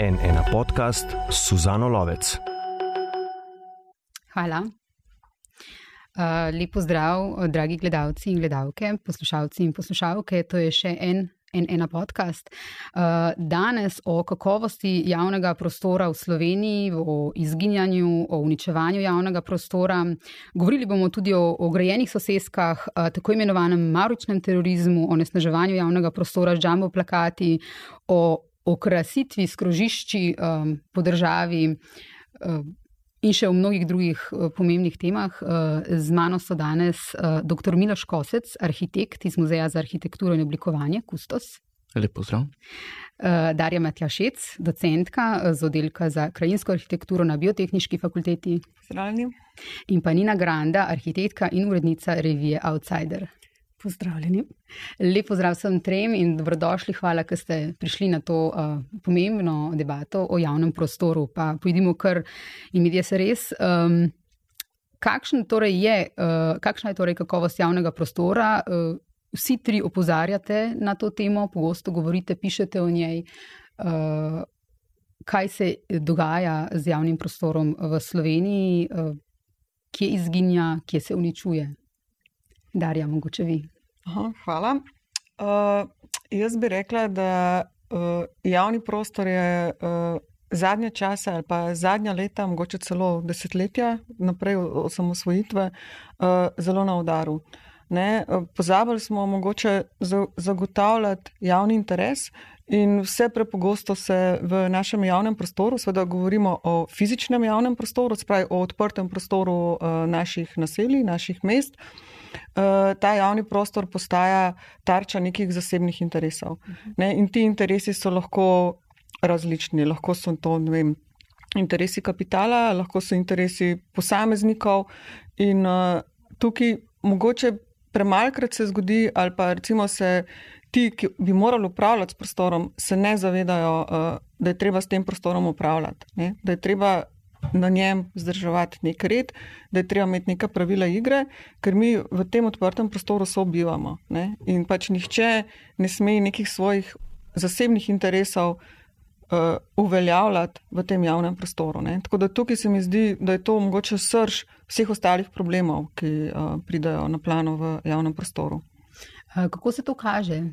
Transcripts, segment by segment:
En ena podcast s Suzano Lovec. Hvala. Uh, lepo zdrav, dragi gledalci in gledalke, poslušalci in poslušalke. To je še en en ena podcast. Uh, danes o kakovosti javnega prostora v Sloveniji, o izginjanju, o uničevanju javnega prostora. Govorili bomo tudi o ograjenih soseskah, uh, tako imenovanem maročnem terorizmu, o nesnaževanju javnega prostora z džambo plakati, o okrasitvi skrožišči um, po državi. Uh, In še o mnogih drugih pomembnih temah. Z mano so danes dr. Miloš Kosec, arhitekt iz Muzeja za arhitekturo in oblikovanje, Kustos. Lepo zdrav. Darja Matjašec, docentka z oddelka za krajinsko arhitekturo na Biotehnički fakulteti. Zdravljeni. In pa Nina Granda, arhitektka in urednica revije Outsider. Pozdravljeni. Lepo zdrav vsem trem in dobrodošli. Hvala, ker ste prišli na to uh, pomembno debato o javnem prostoru. Pa pojdimo kar in medije se res. Um, kakšen torej je, uh, kakšna je torej kakovost javnega prostora? Uh, vsi tri opozarjate na to temo, pogosto govorite, pišete o njej. Uh, kaj se dogaja z javnim prostorom v Sloveniji, uh, kje izginja, kje se uničuje? Darja, mogoče vi. Aha, hvala. Uh, jaz bi rekla, da uh, javni prostor je uh, zadnje čase ali pa zadnja leta, mogoče celo desetletja naprej od osamosvojitve, uh, zelo na udaru. Ne, pozabili smo mogoče zagotavljati javni interes in vse prepogosto se v našem javnem prostoru, seveda govorimo o fizičnem javnem prostoru, spravi o odprtem prostoru naših naselij, naših mest, uh, ta javni prostor postaja tarča nekih zasebnih interesov. Ne? In ti interesi so lahko različni. Lahko so to vem, interesi kapitala, lahko so interesi posameznikov. In uh, tukaj mogoče premalkrat se zgodi, ali pa recimo se ti, ki bi morali upravljati s prostorom, se ne zavedajo, uh, da je treba s tem prostorom upravljati. Ne? Da je treba na njem vzdrževati nek red, da je treba imeti neka pravila igre, ker mi v tem odprtem prostoru sobivamo. Ne? In pač nihče ne sme nekih svojih zasebnih interesov uh, uveljavljati v tem javnem prostoru. Ne? Tako da tukaj se mi zdi, da je to mogoče srž vseh ostalih problemov, ki uh, pridajo na plano v javnem prostoru. Kako se to kaže,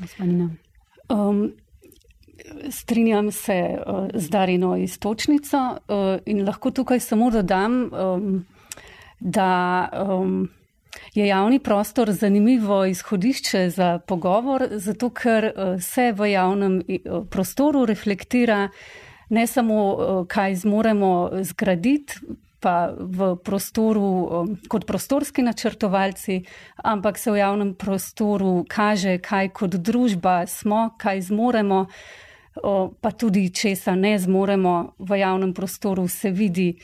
gospodina? Um, Strinjam se uh, z Darino istočnico uh, in lahko tukaj samo dodam, da je javni prostor zanimivo izhodišče za pogovor, zato ker uh, se v javnem prostoru reflektira ne samo, kaj zmoremo zgraditi, pa v prostoru kot prostorski načrtovalci, ampak se v javnem prostoru kaže, kaj kot družba smo, kaj zmoremo pa tudi česa ne zmoremo v javnem prostoru, se vidi,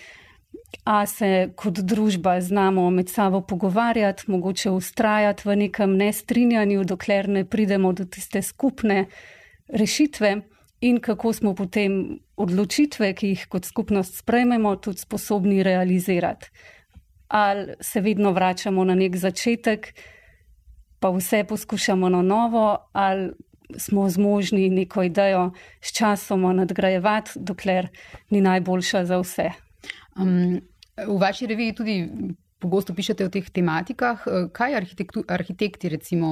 a se kot družba znamo med sabo pogovarjati, mogoče ustrajati v nekem nestrinjanju, dokler ne pridemo do tiste skupne rešitve in kako smo potem odločitve, ki jih kot skupnost sprejmemo, tudi sposobni realizirati. Ali se vedno vračamo na nek začetek, pa vse poskušamo na novo, ali smo zmožni neko idejo s časoma nadgrajevati, dokler ni najboljša za vse. Um, v vaši reviji tudi pogosto pišete o teh tematikah. Kaj arhitekti recimo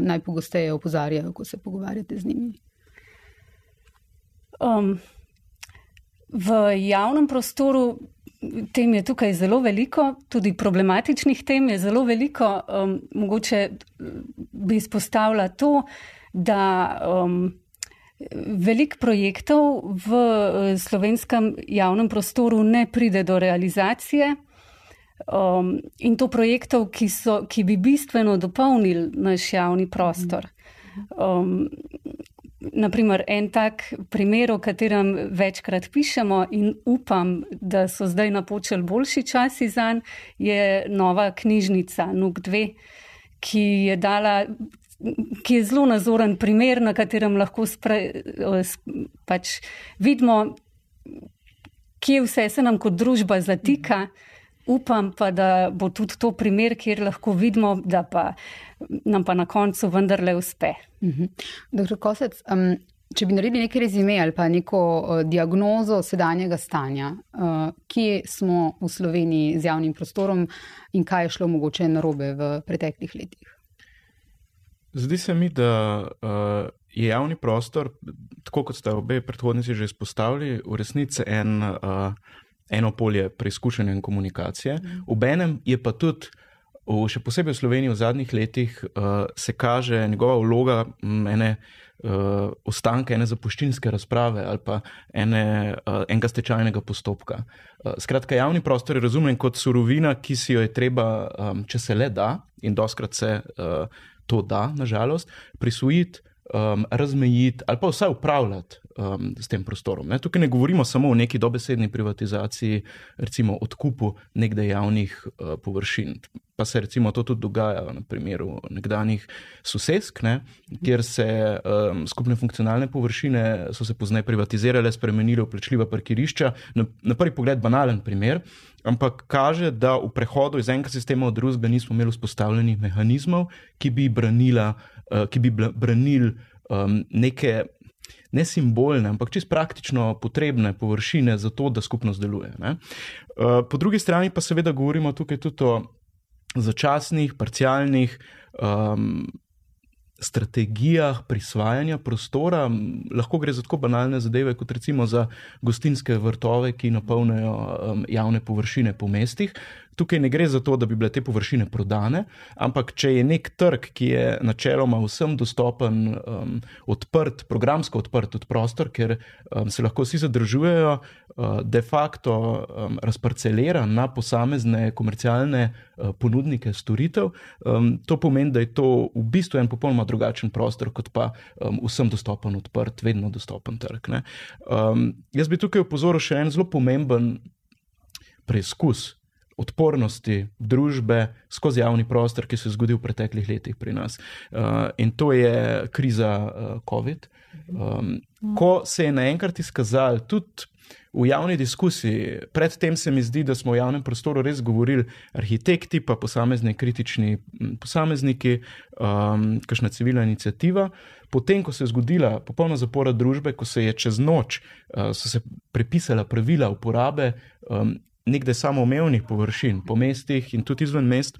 najpogosteje opozarjajo, ko se pogovarjate z njimi? Um, v javnem prostoru tem je tukaj zelo veliko, tudi problematičnih tem je zelo veliko. Um, mogoče bi izpostavila to, da um, velik projektov v uh, slovenskem javnem prostoru ne pride do realizacije. Um, in to projektov, ki, so, ki bi bistveno dopolnili naš javni prostor. Um, naprimer, en tak primer, o katerem večkrat pišemo in upam, da so zdaj napočili boljši časi za njega, je nova knjižnica NUK 2, ki je dala ki je zelo nazoren primer, na katerem lahko spre, pač vidimo, kje vse se nam kot družba zatika, upam pa, da bo tudi to primer, kjer lahko vidimo, da pa nam pa na koncu vendarle uspe. Mhm. Doktor Kosec, um, če bi naredili nekaj rezime ali pa neko uh, diagnozo sedanjega stanja, uh, kje smo v Sloveniji z javnim prostorom in kaj je šlo mogoče narobe v preteklih letih? Zdi se mi, da uh, je javni prostor, tako kot ste obe predhodnici že izpostavili, v resnici en, uh, eno polje preizkušanja in komunikacije. Obenem je pa tudi, v, še posebej v Sloveniji v zadnjih letih, uh, se kaže njegova vloga m, ene. Uh, ostanke ene zapuščinske razprave ali pa ene, uh, enega stečajnega postopka. Uh, skratka, javni prostor je razumljen kot surovina, ki si jo je treba, um, če se le da, in doskrat se uh, to da, nažalost, prisvojiti, um, razmejiti ali pa vsaj upravljati um, s tem prostorom. Ne? Tukaj ne govorimo samo o neki dobesedni privatizaciji, recimo odkupu nekdaj javnih uh, površin. Pa se recimo to tudi dogaja na primeru nekdanjih sosesk, ne? kjer se um, skupne funkcionalne površine so se pozneje privatizirale, spremenile v plačljiva parkirišča. Na, na prvi pogled banalen primer, ampak kaže, da v prehodu iz enega sistema v drugega nismo imeli vzpostavljenih mehanizmov, ki bi, branila, uh, ki bi branili um, neke ne simbolne, ampak čist praktično potrebne površine za to, da skupnost deluje. Ne? Uh, po drugi strani pa seveda govorimo tukaj tudi o začasnih, parcialnih. Um, Strategijah prisvajanja prostora, lahko gre za tako banalne zadeve, kot recimo za gostinske vrtove, ki napolnijo um, javne površine po mestih. Tukaj ne gre za to, da bi bile te površine prodane, ampak če je nek trg, ki je načeloma vsem dostopen, um, odprt, programsko odprt od prostor, ker um, se lahko vsi zadržujejo, de facto um, razparcelira na posamezne komercialne uh, ponudnike storitev, um, to pomeni, da je to v bistvu en popolnoma drugačen prostor, kot pa um, vsem dostopen, odprt, vedno dostopen trg. Um, jaz bi tukaj upozoril še en zelo pomemben preizkus odpornosti družbe skozi javni prostor, ki se je zgodil v preteklih letih pri nas. Uh, in to je kriza uh, COVID. Um, ko se je naenkrat izkazal tudi v javni diskusiji, predtem se mi zdi, da smo v javnem prostoru res govorili arhitekti, pa posamezni kritični posamezniki, um, kakšna civilna inicijativa. Potem, ko se je zgodila popolna zapora družbe, ko se je čez noč uh, se prepisala pravila uporabe um, nekde samoumevnih površin po mestih in tudi izven mest,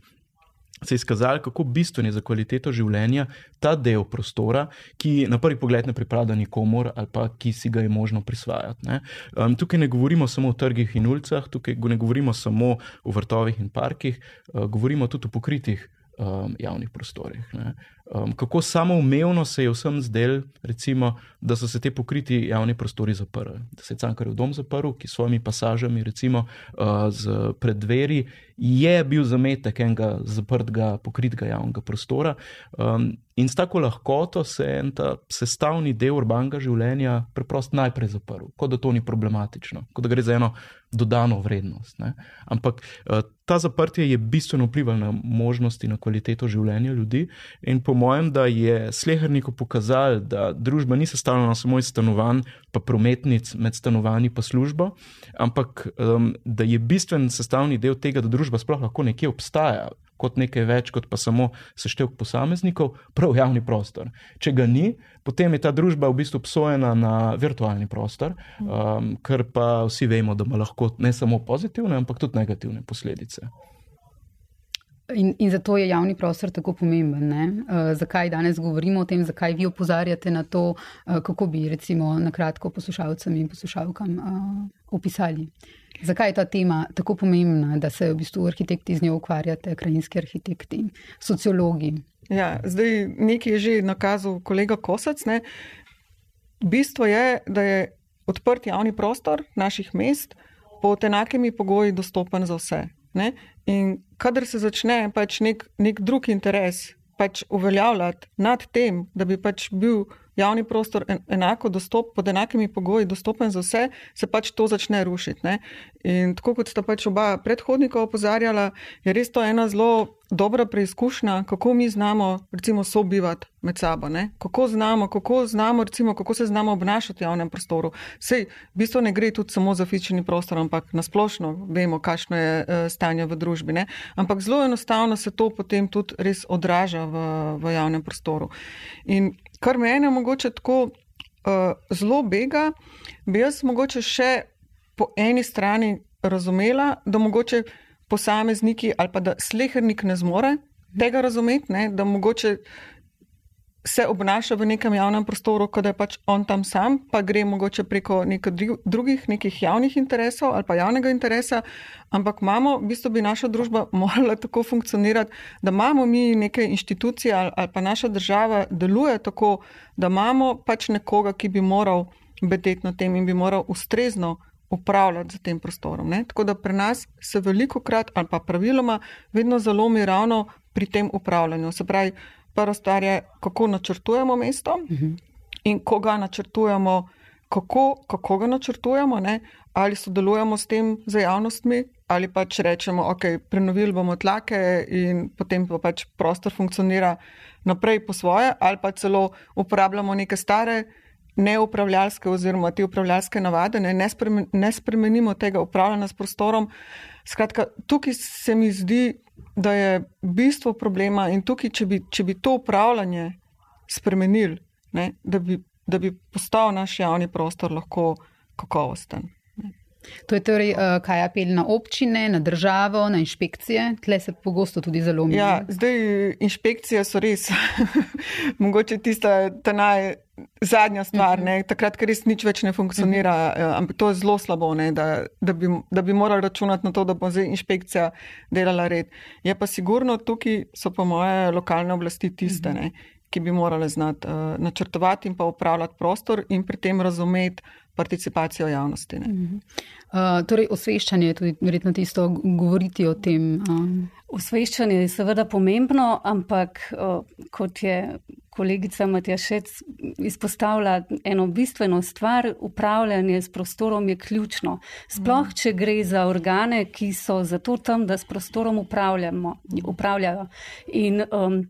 se je izkazalo, kako bistven je za kvaliteto življenja ta del prostora, ki na prvi pogled ne pripada nikomor ali pa ki si ga je možno prisvajati. Ne. Um, tukaj ne govorimo samo o trgih in ulicah, tukaj ne govorimo samo o vrtovih in parkih, uh, govorimo tudi o pokritih um, javnih prostorih. Ne. Um, kako samoumevno se je vsem zdel, recimo, da so se te pokriti javni prostori zaprli. Da se je Cankarjev dom zaprl, ki s svojimi pasažami, recimo uh, pred dveri, je bil zametek enega zaprtega, pokritega javnega prostora. Um, in s tako lahkoto se je en ta sestavni del urbanega življenja preprosto najprej zaprl, kot da to ni problematično, kot da gre za eno dodano vrednost. Ne? Ampak uh, ta zaprtje je bistveno vplivalo na možnosti, na kvaliteto življenja ljudi. In po mojem, da je sleherniku pokazal, da družba ni sestavljena samo iz stanovanj, pa prometnic med stanovanji in službo, ampak um, da je bistven sestavni del tega, da družba sploh lahko nekje obstaja. Kot nekaj več, kot pa samo seštevek posameznikov, prav javni prostor. Če ga ni, potem je ta družba v bistvu obsojena na virtualni prostor, um, ker pa vsi vemo, da ima lahko ne samo pozitivne, ampak tudi negativne posledice. In, in zato je javni prostor tako pomemben. Uh, zakaj danes govorimo o tem, zakaj vi opozarjate na to, uh, kako bi recimo na kratko poslušalcem in poslušalkam uh, opisali. Zakaj je ta tema tako pomembna, da se v bistvu arhitekti z njo ukvarjate, krajinski arhitekti, sociologi? Ja, zdaj nekaj je že nakazal kolega Kosac. Ne? Bistvo je, da je odprt javni prostor naših mest pod enakimi pogoji dostopen za vse. Ne? In kadar se začne pač nek, nek drug interes pač uveljavljati nad tem, da bi pač bil javni prostor enako dostop, pod enakimi pogoji dostopen za vse, se pač to začne rušiti. Ne? In tako kot sta pač oba predhodnika opozarjala, je res to ena zelo dobra preizkušnja, kako mi znamo, recimo, sobivati med sabo. Ne? Kako znamo, kako znamo, recimo, kako se znamo obnašati v javnem prostoru. Sej, v bistvu ne gre tudi samo za fizični prostor, ampak nasplošno vemo, kakšno je uh, stanje v družbi. Ne? Ampak zelo enostavno se to potem tudi res odraža v, v javnem prostoru. In kar meni mogoče tako uh, zelo bega, bi jaz mogoče še po eni strani razumela, da mogoče posamezniki ali pa da slehernik ne zmore tega razumeti, ne, da mogoče se obnaša v nekem javnem prostoru, kot da je pač on tam sam, pa gre mogoče preko nekih drugih nekih javnih interesov ali pa javnega interesa, ampak imamo, v bistvu bi naša družba morala tako funkcionirati, da imamo mi neke inštitucije ali, ali pa naša država deluje tako, da imamo pač nekoga, ki bi moral bedeti na tem in bi moral ustrezno upravljati z tem prostorom. Ne? Tako da pri nas se veliko krat ali pa praviloma vedno zalomi ravno pri tem upravljanju. Se pravi, prva stvar je, kako načrtujemo mesto mhm. in koga načrtujemo, kako, kako ga načrtujemo, ne? ali sodelujemo s tem za javnostmi, ali pač rečemo, ok, prenovili bomo tlake in potem pa pač prostor funkcionira naprej po svoje, ali pa celo uporabljamo neke stare neupravljalske oziroma te upravljalske navade, ne, ne, spremen, ne spremenimo tega upravljanja s prostorom. Skratka, tukaj se mi zdi, da je bistvo problema in tukaj, če bi, če bi to upravljanje spremenili, ne, da, bi, da bi postal naš javni prostor lahko kakovosten. To je torej, uh, kaj apel na občine, na državo, na inšpekcije, tle se pogosto tudi zelo mi. Ja, zdaj inšpekcije so res, mogoče tista ta naj. Zadnja stvar, ne, takrat, ker res nič več ne funkcionira, eh, ampak to je zelo slabo, ne, da, da, bi, da bi morali računati na to, da bo zdaj inšpekcija delala red. Je pa sigurno tukaj so pa moje lokalne oblasti tiste, ne, ki bi morale znati uh, načrtovati in pa upravljati prostor in pri tem razumeti, participacijo javnosti. Uh, torej, osveščanje je tudi verjetno tisto, govoriti o tem. Uh. Osveščanje je seveda pomembno, ampak uh, kot je kolegica Matija Šec izpostavila eno bistveno stvar, upravljanje s prostorom je ključno. Sploh, če gre za organe, ki so zato tam, da s prostorom upravljajo. In, um,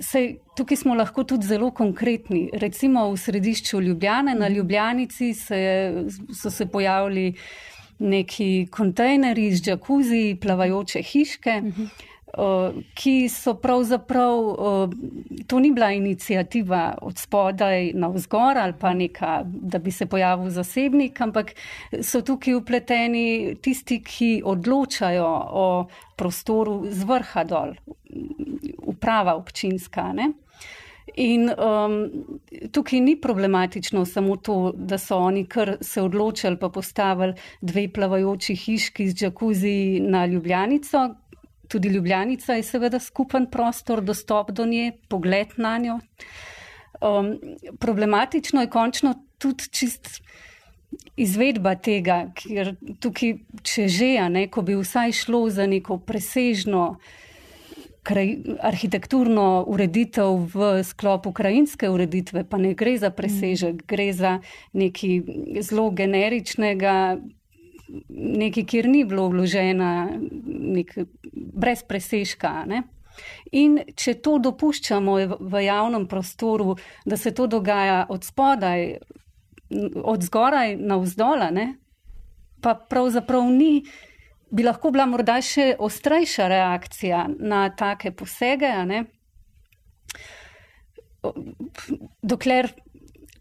Sej, tukaj smo lahko tudi zelo konkretni. Recimo v središču Ljubljane, na Ljubljanici se, so se pojavili neki kontejneri z džakuzi, plavajoče hiške. Uh -huh. Eh, ki so pravzaprav, eh, to ni bila inicijativa od spodaj na vzgor ali pa neka, da bi se pojavil zasebnik, ampak so tukaj upleteni tisti, ki odločajo o prostoru z vrha dol, uprava občinska. Ne? In um, tukaj ni problematično samo to, da so oni kar se odločili pa postavili dve plavajoči hiški z džakuzi na Ljubljanico, tudi Ljubljanica je seveda skupen prostor, dostop do nje, pogled na njo. Um, problematično je končno tudi čist izvedba tega, ker tukaj, če že, ne, ko bi vsaj šlo za neko presežno kraj, arhitekturno ureditev v sklopu krajinske ureditve, pa ne gre za presežek, gre za nekaj zelo generičnega nekaj, kjer ni bilo vložena, nek, brez presežka. Ne? In če to dopuščamo v javnem prostoru, da se to dogaja od spodaj, od zgoraj na vzdola, ne? pa pravzaprav ni, bi lahko bila morda še ostrejša reakcija na take posege. Dokler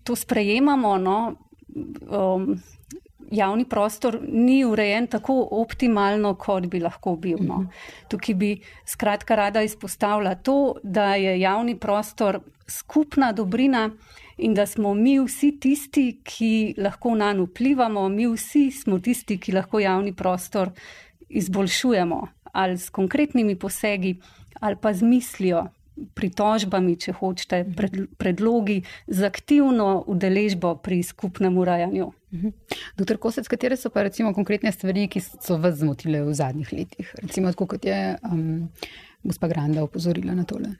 to sprejemamo, no, um, javni prostor ni urejen tako optimalno, kot bi lahko bil. No. Mhm. Tukaj bi skratka rada izpostavila to, da je javni prostor skupna dobrina in da smo mi vsi tisti, ki lahko na njo vplivamo, mi vsi smo tisti, ki lahko javni prostor izboljšujemo ali s konkretnimi posegi ali pa z mislijo pritožbami, če hočete, pred, predlogi za aktivno udeležbo pri skupnem urajanju. Mhm. Doktor Kosec, katere so pa recimo konkretne stvari, ki so vas zmotile v zadnjih letih? Recimo, kot je um, gospa Granda opozorila na tole.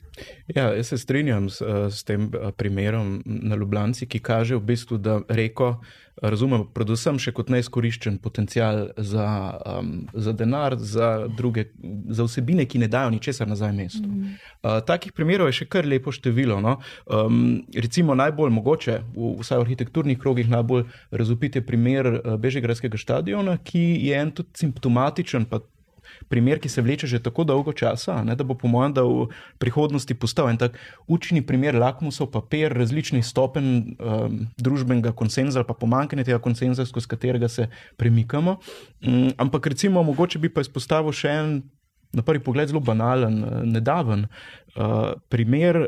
Ja, jaz se strinjam s, s tem primerom na Ljubljanci, ki kaže v bistvu, da reko razumemo predvsem še kot neizkoriščen potencial za, um, za denar, za, druge, za vsebine, ki ne dajo ničesar nazaj mestu. Mm. Uh, takih primerov je še kar lepo število. No? Um, recimo najbolj mogoče, v, vsaj v arhitekturnih krogih, najbolj razupite primer Bežigradskega stadiona, ki je en tudi simptomatičen, pa primer, ki se vleče že tako dolgo časa, ne, da bo po mojem, da v prihodnosti postal en tak učni primer, lakmusov papir različnih stopenj um, družbenega konsenza ali pa pomankanje tega konsenza, skozi katerega se premikamo. Um, ampak recimo, mogoče bi pa izpostavil še en. Na prvi pogled zelo banalen, nedaven uh, primer,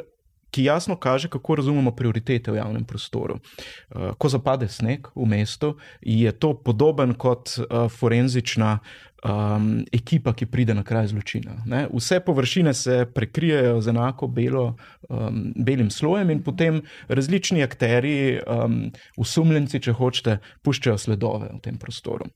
ki jasno kaže, kako razumemo prioritete v javnem prostoru. Uh, ko zapade sneg v mestu, je to podoben kot forenzična um, ekipa, ki pride na kraj zločina. Ne? Vse površine se prekrijejo z enako belo, um, belim slojem, in potem različni akteri, um, usumljenci, če hočete, puščajo sledove v tem prostoru.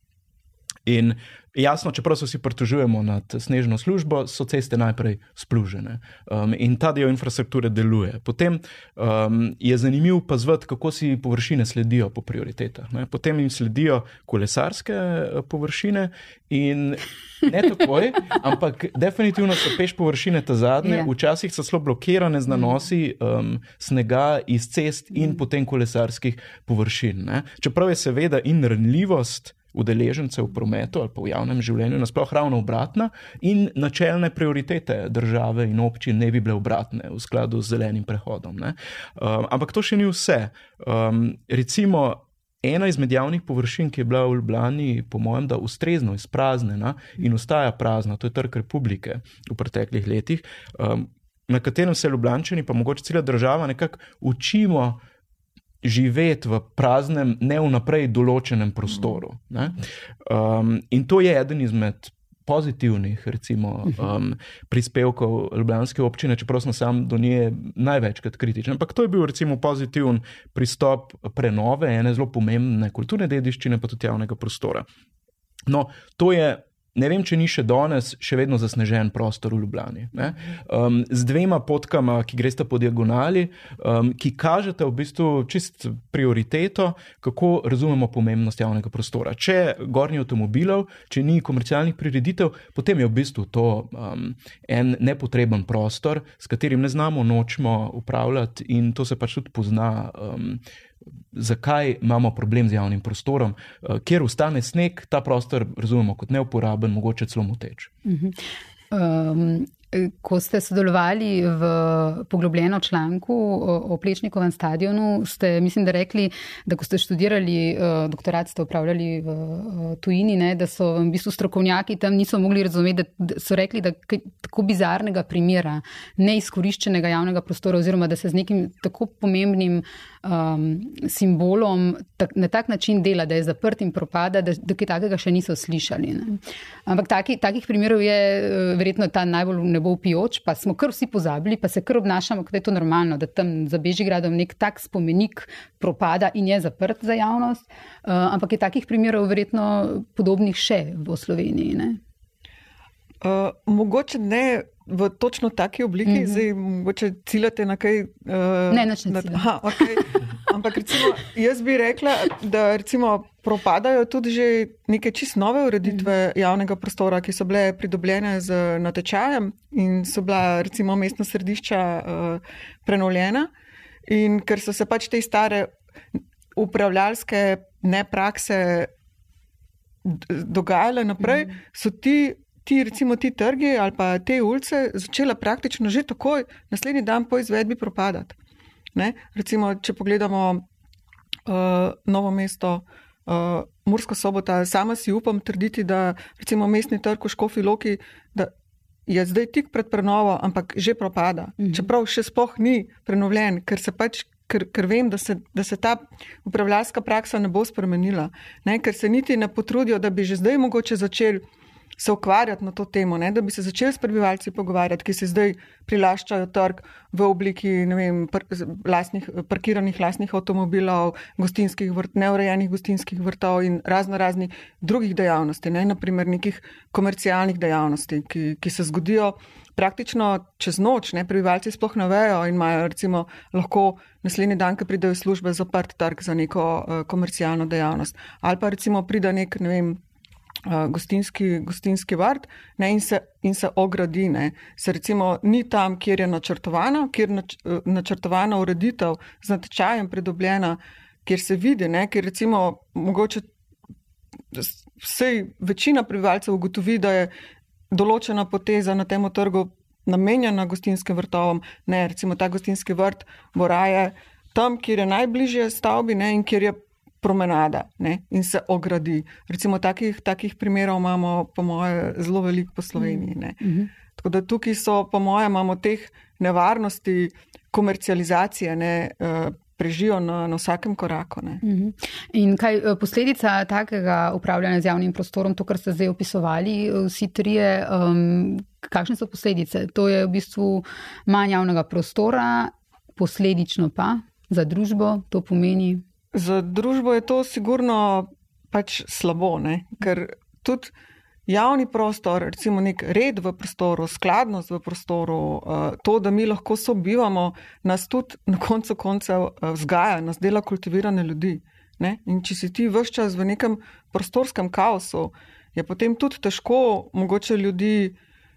In jasno, čeprav se vsi pritožujemo nad snežno službo, so ceste najprej splužene um, in ta del infrastrukture deluje. Potem um, je zanimivo pa zvati, kako si površine sledijo po prioritetah. Ne? Potem jim sledijo kolesarske uh, površine in ne takoj, ampak definitivno so peš površine ta zadnje, yeah. Ja. včasih so zelo blokirane z nanosi um, snega iz cest in potem kolesarskih površin. Ne? Čeprav je seveda in ranljivost udeležencev v prometu ali pa v javnem življenju, nasploh ravno obratna, in načelne prioritete države in občin ne bi bile obratne v skladu z zelenim prehodom. Um, ampak to še ni vse. Um, recimo, ena izmed javnih površin, ki je bila v Ljubljani, po mojem, da ustrezno izpraznjena in ostaja prazna, to je Trg republike v preteklih letih. Um, Na katerem se Ljubljani, pa mogoče cela država, nekako učimo živeti v praznem, ne vnaprej določenem prostoru. Um, in to je eden izmed pozitivnih recimo, um, prispevkov Ljubljanske občine, čeprav sem sam do nje največkrat kritičen. Ampak to je bil recimo pozitiven pristop prenove ene zelo pomembne kulturne dediščine, pa tudi javnega prostora. No, to je Ne vem, če ni še danes še vedno zasnežen prostor v Ljubljani. Um, z dvema potkama, ki greste po diagonali, um, ki kažete v bistvu čist prioriteto, kako razumemo pomembnost javnega prostora. Če gornji avtomobilov, če ni komercialnih prireditev, potem je v bistvu to um, en nepotreben prostor, s katerim ne znamo, nočemo upravljati, in to se pač tudi pozna. Um, zakaj imamo problem z javnim prostorom, eh, kjer ustane sneg, ta prostor razumemo kot neuporaben, mogoče celo moteč. Um, Ko ste sodelovali v poglobljeno članku o Plečnikovem stadionu, ste, mislim, da rekli, da ko ste študirali uh, doktorat, ste upravljali v uh, tujini, ne, da so v bistvu strokovnjaki tam niso mogli razumeti, da so rekli, da tako bizarnega primera neizkoriščenega javnega prostora oziroma da se z nekim tako pomembnim um, simbolom tak, na tak način dela, da je zaprt in propada, da, da kaj takega še niso slišali. Ne. Ampak taki, takih primerov je uh, verjetno ta najbolj ne bo pijoč, pa smo kar vsi pozabili, pa se kar obnašamo, da je to normalno, da tam za Bežigradom nek tak spomenik propada in je zaprt za javnost. Uh, ampak je takih primerov verjetno podobnih še v Sloveniji. Uh, mogoče ne v točno taki obliki, mm -hmm. zdaj mogoče ciljate na kaj. Uh, ne, neč ne. Aha, okay. Ampak recimo, jaz bi rekla, da recimo propadajo tudi že neke čist nove ureditve mm -hmm. javnega prostora, ki so bile pridobljene z natečajem in so bila recimo mestna središča uh, prenovljena. In ker so se pač te stare upravljalske neprakse dogajale naprej, mm -hmm. so ti ti, recimo, ti trgi ali pa te ulice začela praktično že takoj, naslednji dan po izvedbi propadati. Ne? Recimo, če pogledamo uh, novo mesto, uh, Mursko sobota, sama si upam trditi, da recimo mestni trg v Škofi Loki. Je zdaj tik pred prenovo, ampak že propada. Mhm. Čeprav še sploh ni prenovljen, ker, pač, ker, ker vem, da se, da se ta upravljalska praksa ne bo spremenila, ne? ker se niti ne potrudijo, da bi že zdaj mogoče začeli se ukvarjati na to temo, ne, da bi se začeli s prebivalci pogovarjati, ki se zdaj prilaščajo trg v obliki vem, par, lastnih, parkiranih lastnih avtomobilov, gostinskih vrt, neurejenih gostinskih vrtov in razno raznih drugih dejavnosti, ne, naprimer nekih komercialnih dejavnosti, ki, ki se zgodijo praktično čez noč, ne, prebivalci sploh ne vejo in imajo recimo lahko naslednji dan, ko pridejo iz službe, zaprt trg za neko uh, komercialno dejavnost. Ali pa recimo pride nek, ne vem, gostinski, gostinski vrt ne, in, se, in se ogradi. Ne. Se recimo ni tam, kjer je načrtovana, kjer nač, uh, načrtovana ureditev z natečajem pridobljena, kjer se vidi, ne, kjer recimo mogoče. Vsej večina prebivalcev ugotovi, da je določena poteza na tem trgu namenjena gostinskim vrtovom. Ne, recimo ta gostinski vrt bo raje tam, kjer je najbližje stavbi ne, in kjer je promenada ne, in se ogradi. Recimo takih, takih primerov imamo, po moje, zelo veliko po Sloveniji. Ne. Mhm. Tako da tukaj so, po moje, imamo teh nevarnosti komercializacije. Ne, uh, prežijo na, na vsakem koraku. Ne. Mhm. In kaj je posledica takega upravljanja z javnim prostorom, to, kar ste zdaj opisovali, vsi trije, um, kakšne so posledice? To je v bistvu manj javnega prostora, posledično pa za družbo to pomeni. Za družbo je to sigurno pač slabo, ne? ker tudi javni prostor, recimo nek red v prostoru, skladnost v prostoru, eh, to, da mi lahko sobivamo, nas tudi na koncu koncev eh, vzgaja, nas dela kultivirane ljudi. Ne? In če si ti vse čas v nekem prostorskem kaosu, je potem tudi težko mogoče ljudi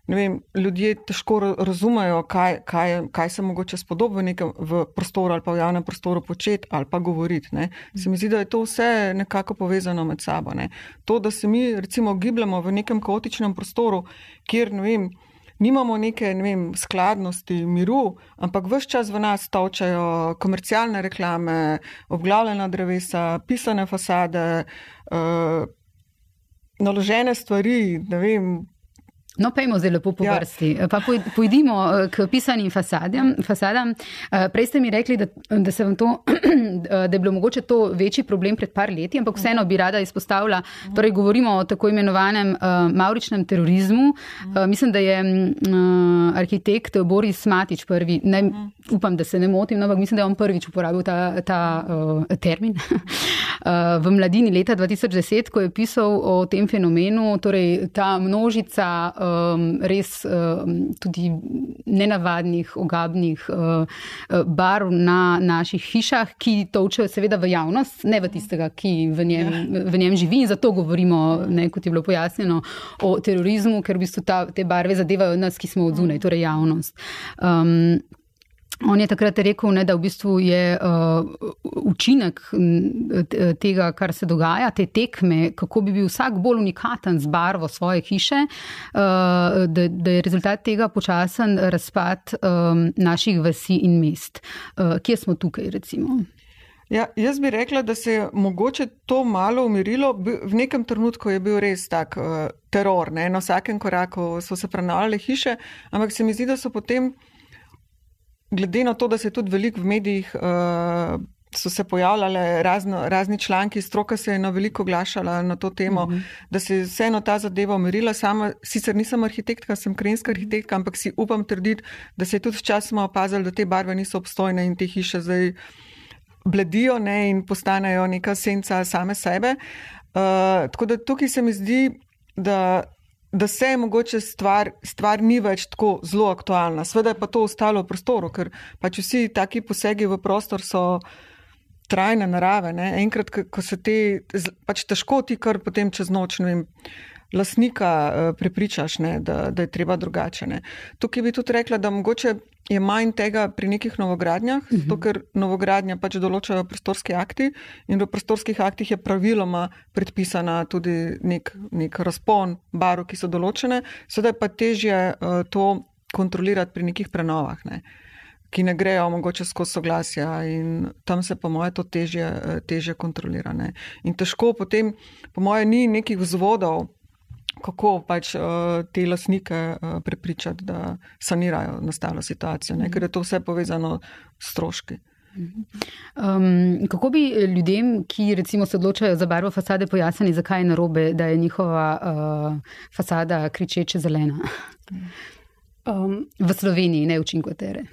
vem, ljudje težko razumejo, kaj, kaj, kaj se mogoče spodobi v nekem v prostoru ali pa v javnem prostoru početi ali pa govoriti. Ne. Se mi zdi, da je to vse nekako povezano med sabo. Ne. To, da se mi recimo gibljamo v nekem kaotičnem prostoru, kjer ne vem. Nimamo neke ne vem, skladnosti, miru, ampak vse čas v nas točajo komercialne reklame, obglavljena drevesa, pisane fasade, uh, naložene stvari, ne vem, No, pejmo zelo lepo po ja. vrsti. Ja. Pa pojdimo eh, k pisanim fasadam. fasadam. Eh, prej ste mi rekli, da, da, to, da je bilo mogoče to večji problem pred par leti, ampak vseeno bi rada izpostavila, torej govorimo o tako imenovanem uh, mauričnem terorizmu. Uh, mislim, da je uh, arhitekt Boris Matič prvi, ne, upam, da se ne motim, no, ampak mislim, da je on prvič uporabil ta, ta uh, termin uh, v mladini leta 2010, ko je pisal o tem fenomenu, torej ta množica um, res um, tudi nenavadnih, ogabnih uh, uh, barv na naših hišah, ki točejo seveda v javnost, ne v tistega, ki v njem, ja. v njem živi. In zato govorimo, ne, kot je bilo pojasnjeno, o terorizmu, ker v bistvu ta, te barve zadevajo nas, ki smo odzunaj, torej javnost. Um, On je takrat rekel, ne, da v bistvu je uh, učinek tega, kar se dogaja, te tekme, kako bi bil vsak bolj unikaten z barvo svoje hiše, uh, da, da je rezultat tega počasen razpad um, naših vasi in mest. Uh, kje smo tukaj, recimo? Ja, jaz bi rekla, da se je mogoče to malo umirilo. V nekem trenutku je bil res tak uh, teror, ne? na vsakem koraku so se prenavljale hiše, ampak se mi zdi, da so potem glede na to, da se je tudi veliko v medijih. Uh, So se pojavljale razno, razni članki, stroka se je na veliko oglašala na to temo, mm -hmm. da se je vseeno ta zadeva umirila. Sama sicer nisem arhitektka, sem krajinska arhitektka, ampak si upam trditi, da se je tudi včasih opazilo, da te barve niso obstojne in te hiše zdaj bledijo ne, in postanejo neka senca same sebe. Uh, tako da tukaj se mi zdi, da da se je mogoče stvar, stvar ni več tako zelo aktualna. Sveda je pa to ostalo v prostoru, ker pač vsi taki posegi v prostor so trajne narave. Ne? Enkrat, ko se te, pač težko ti kar potem čez noč, ne vem lasnika uh, prepričaš, ne, da, da je treba drugače. Ne. Tukaj bi tudi rekla, da mogoče je manj tega pri nekih novogradnjah, uh mhm. -huh. zato ker novogradnja pač določajo prostorski akti in v prostorskih aktih je praviloma predpisana tudi nek, nek razpon barov, ki so določene, sedaj pa težje uh, to kontrolirati pri nekih prenovah. Ne ki ne grejo mogoče skozi soglasja in tam se po moje to težje, eh, težje kontrolira. Ne. In težko potem, po moje, ni nekih vzvodov, kako pač uh, te lasnike uh, prepričati, da sanirajo nastalo situacijo, ne? ker je to vse povezano s stroški. Um, kako bi ljudem, ki recimo se odločajo za barvo fasade, pojasnili, zakaj je narobe, da je njihova uh, fasada kričeče zelena? Um, v Sloveniji, ne učinkotere.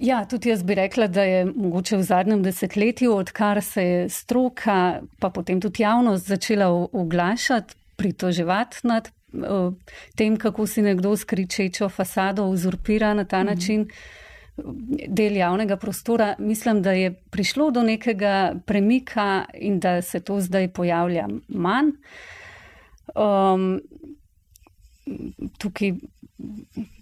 Ja, tudi jaz bi rekla, da je mogoče v zadnjem desetletju, odkar se je stroka, pa potem tudi javnost začela oglašati, pritoževati nad uh, tem, kako si nekdo s kričečo fasado uzurpira na ta mhm. način del javnega prostora. Mislim, da je prišlo do nekega premika in da se to zdaj pojavlja manj. Um, tukaj,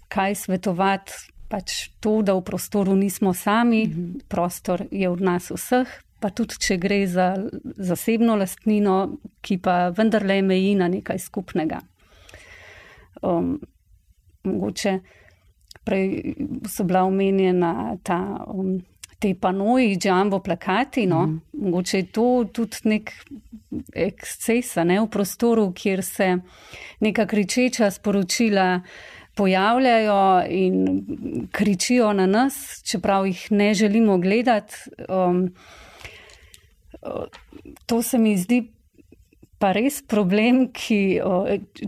kaj svetovati? Pač to, da v prostoru nismo sami, mm -hmm. prostor je od nas vseh, pa tudi če gre za zasebno lastnino, ki pa vendarle meji na nekaj skupnega. Um, mogoče prej so bila omenjena ta. Um, Te panoji, džambo, plakati, no, mm. mogoče je to tudi nek eksces ne, v prostoru, kjer se neka kričeča sporočila uh, pojavljajo in kričijo na nas, čeprav jih ne želimo gledati. Um, to se mi zdi pa res problem, ki,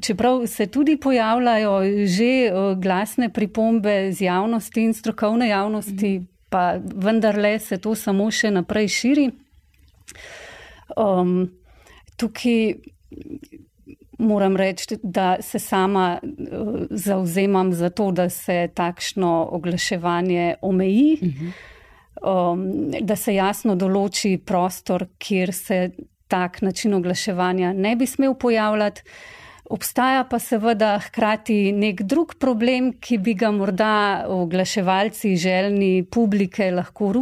čeprav se tudi pojavljajo že glasne pripombe z javnosti in strokovne javnosti, pa vendarle se to samo še naprej širi. Um, tukaj moram reči, da se sama eh, zauzemam za to, da se takšno oglaševanje omeji, uh -huh. um, da se jasno določi prostor, kjer se tak način oglaševanja ne bi smel pojavljati. Obstaja pa seveda hkrati nek drug problem, ki bi ga morda oglaševalci željni publike lahko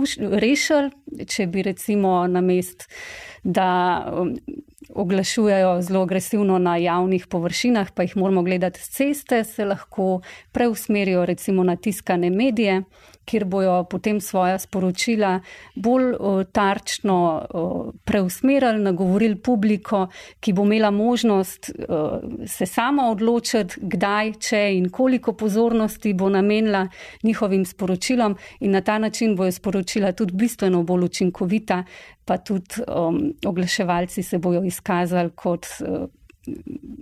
rešili, če bi recimo na mest, da oglašujejo zelo agresivno na javnih površinah, pa jih moramo gledati z ceste, se lahko preusmerijo recimo na tiskane medije, kjer bojo potem svoja sporočila bolj tarčno preusmerili, nagovorili publiko, ki bo imela možnost se sama odločiti, kdaj, če in koliko pozornosti bo namenila njihovim sporočilom. In na ta način bojo sporočila tudi bistveno bolj učinkovita, pa tudi um, oglaševalci se bojo izkazali kot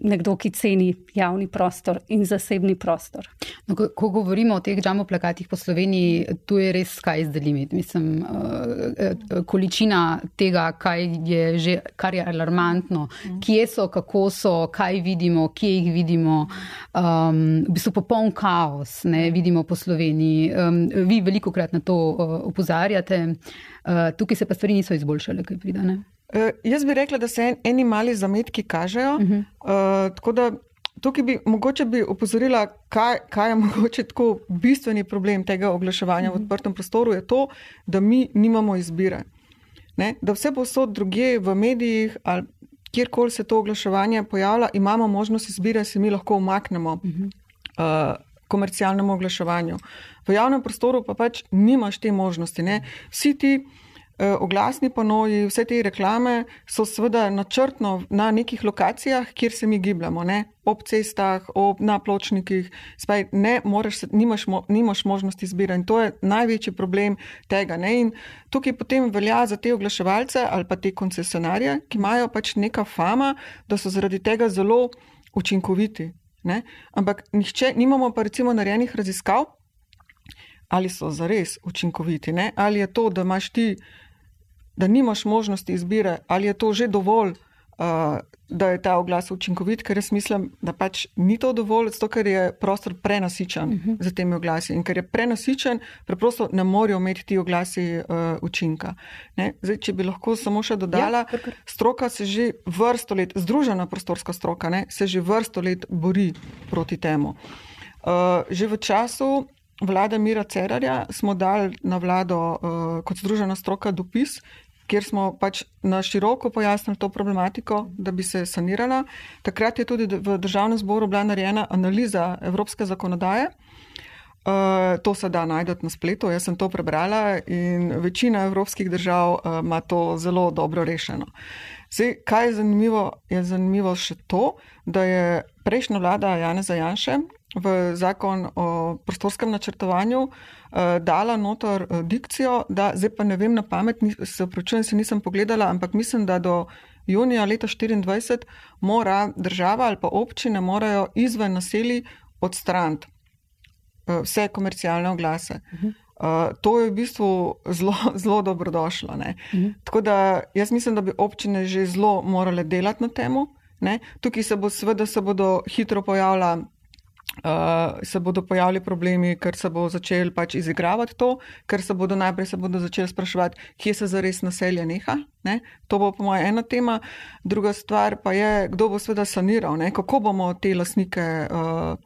nekdo, ki ceni javni prostor in zasebni prostor. No, ko, ko govorimo o teh džamo plakatih po Sloveniji, tu je res the limit. Mislim, uh, količina tega, je že, kar je alarmantno, mm. kje so, kako so, kaj vidimo, kje jih vidimo, um, v bistvu popoln kaos, ne vidimo po Sloveniji. Um, vi veliko krat na to uh, opozarjate, uh, tukaj se pa stvari niso izboljšale, kaj pridane. Uh, jaz bi rekla, da se en, eni mali zametki kažejo. Uh -huh. uh, tako da tukaj bi mogoče bi opozorila, kaj, kaj je mogoče tako bistveni problem tega oglaševanja uh -huh. v mhm. odprtem prostoru, je to, da mi nimamo izbire. Ne? Da vse posod druge v medijih ali kjerkoli se to oglaševanje pojavlja, imamo možnost izbire, se mi lahko umaknemo. Uh -huh. uh, Komercialnemu oglaševanju. V javnem prostoru pa pač nimaš te možnosti. Ne? Vsi ti uh, oglasni panoji, vse te reklame so seveda načrtno na nekih lokacijah, kjer se mi gibljamo, ne? ob cestah, ob, na pločnikih, spaj ne moreš, nimaš, mo, nimaš možnosti izbira in to je največji problem tega. Ne? In tukaj potem velja za te oglaševalce ali pa te koncesionarje, ki imajo pač neka fama, da so zaradi tega zelo učinkoviti. Ne? Ampak nihče, nimamo pa recimo narejenih raziskav, ali so zares učinkoviti, ne? ali je to, da imaš ti da nimaš možnosti izbire, ali je to že dovolj, uh, da je ta oglas učinkovit, ker jaz mislim, da pač ni to dovolj, zato ker je prostor prenasičen uh mhm. -huh. z temi oglasi. In ker je prenasičen, preprosto ne morejo imeti ti oglasi uh, učinka. Zdaj, če bi lahko samo še dodala, ja, stroka se že vrsto let, združena prostorska stroka, ne, se že vrsto let bori proti temu. Uh, že v času. Vlada Mira Cerarja smo dali na vlado uh, kot združena stroka dopis, kjer smo pač na široko pojasnili to problematiko, da bi se sanirala. Takrat je tudi v državnem zboru bila narejena analiza evropske zakonodaje. Uh, to se da najdete na spletu, jaz sem to prebrala in večina evropskih držav uh, ima to zelo dobro rešeno. Zdaj, kaj je zanimivo, je zanimivo še to, da je prejšnja vlada Jana Zajanše v zakon o prostorskem načrtovanju uh, dala notor uh, dikcijo, da zdaj pa ne vem na pamet, se vprašujem, se nisem pogledala, ampak mislim, da do junija leta 2024 mora država ali pa občine morajo izven naselij odstraniti uh, vse komercialne oglase. Uh -huh. Uh, to je v bistvu zelo, zelo dobrodošlo. Uh -huh. Tako da jaz mislim, da bi občine že zelo morale delati na tem. Tukaj se bo, seveda, se bodo hitro pojavljali uh, se bodo pojavili problemi, ker se bo začel pač izigravati to, ker se bodo najprej se bodo začeli spraševati, kje se zares naselje neha. Ne? To bo, po mojem, ena tema. Druga stvar pa je, kdo bo sveda saniral, ne? kako bomo te lasnike uh,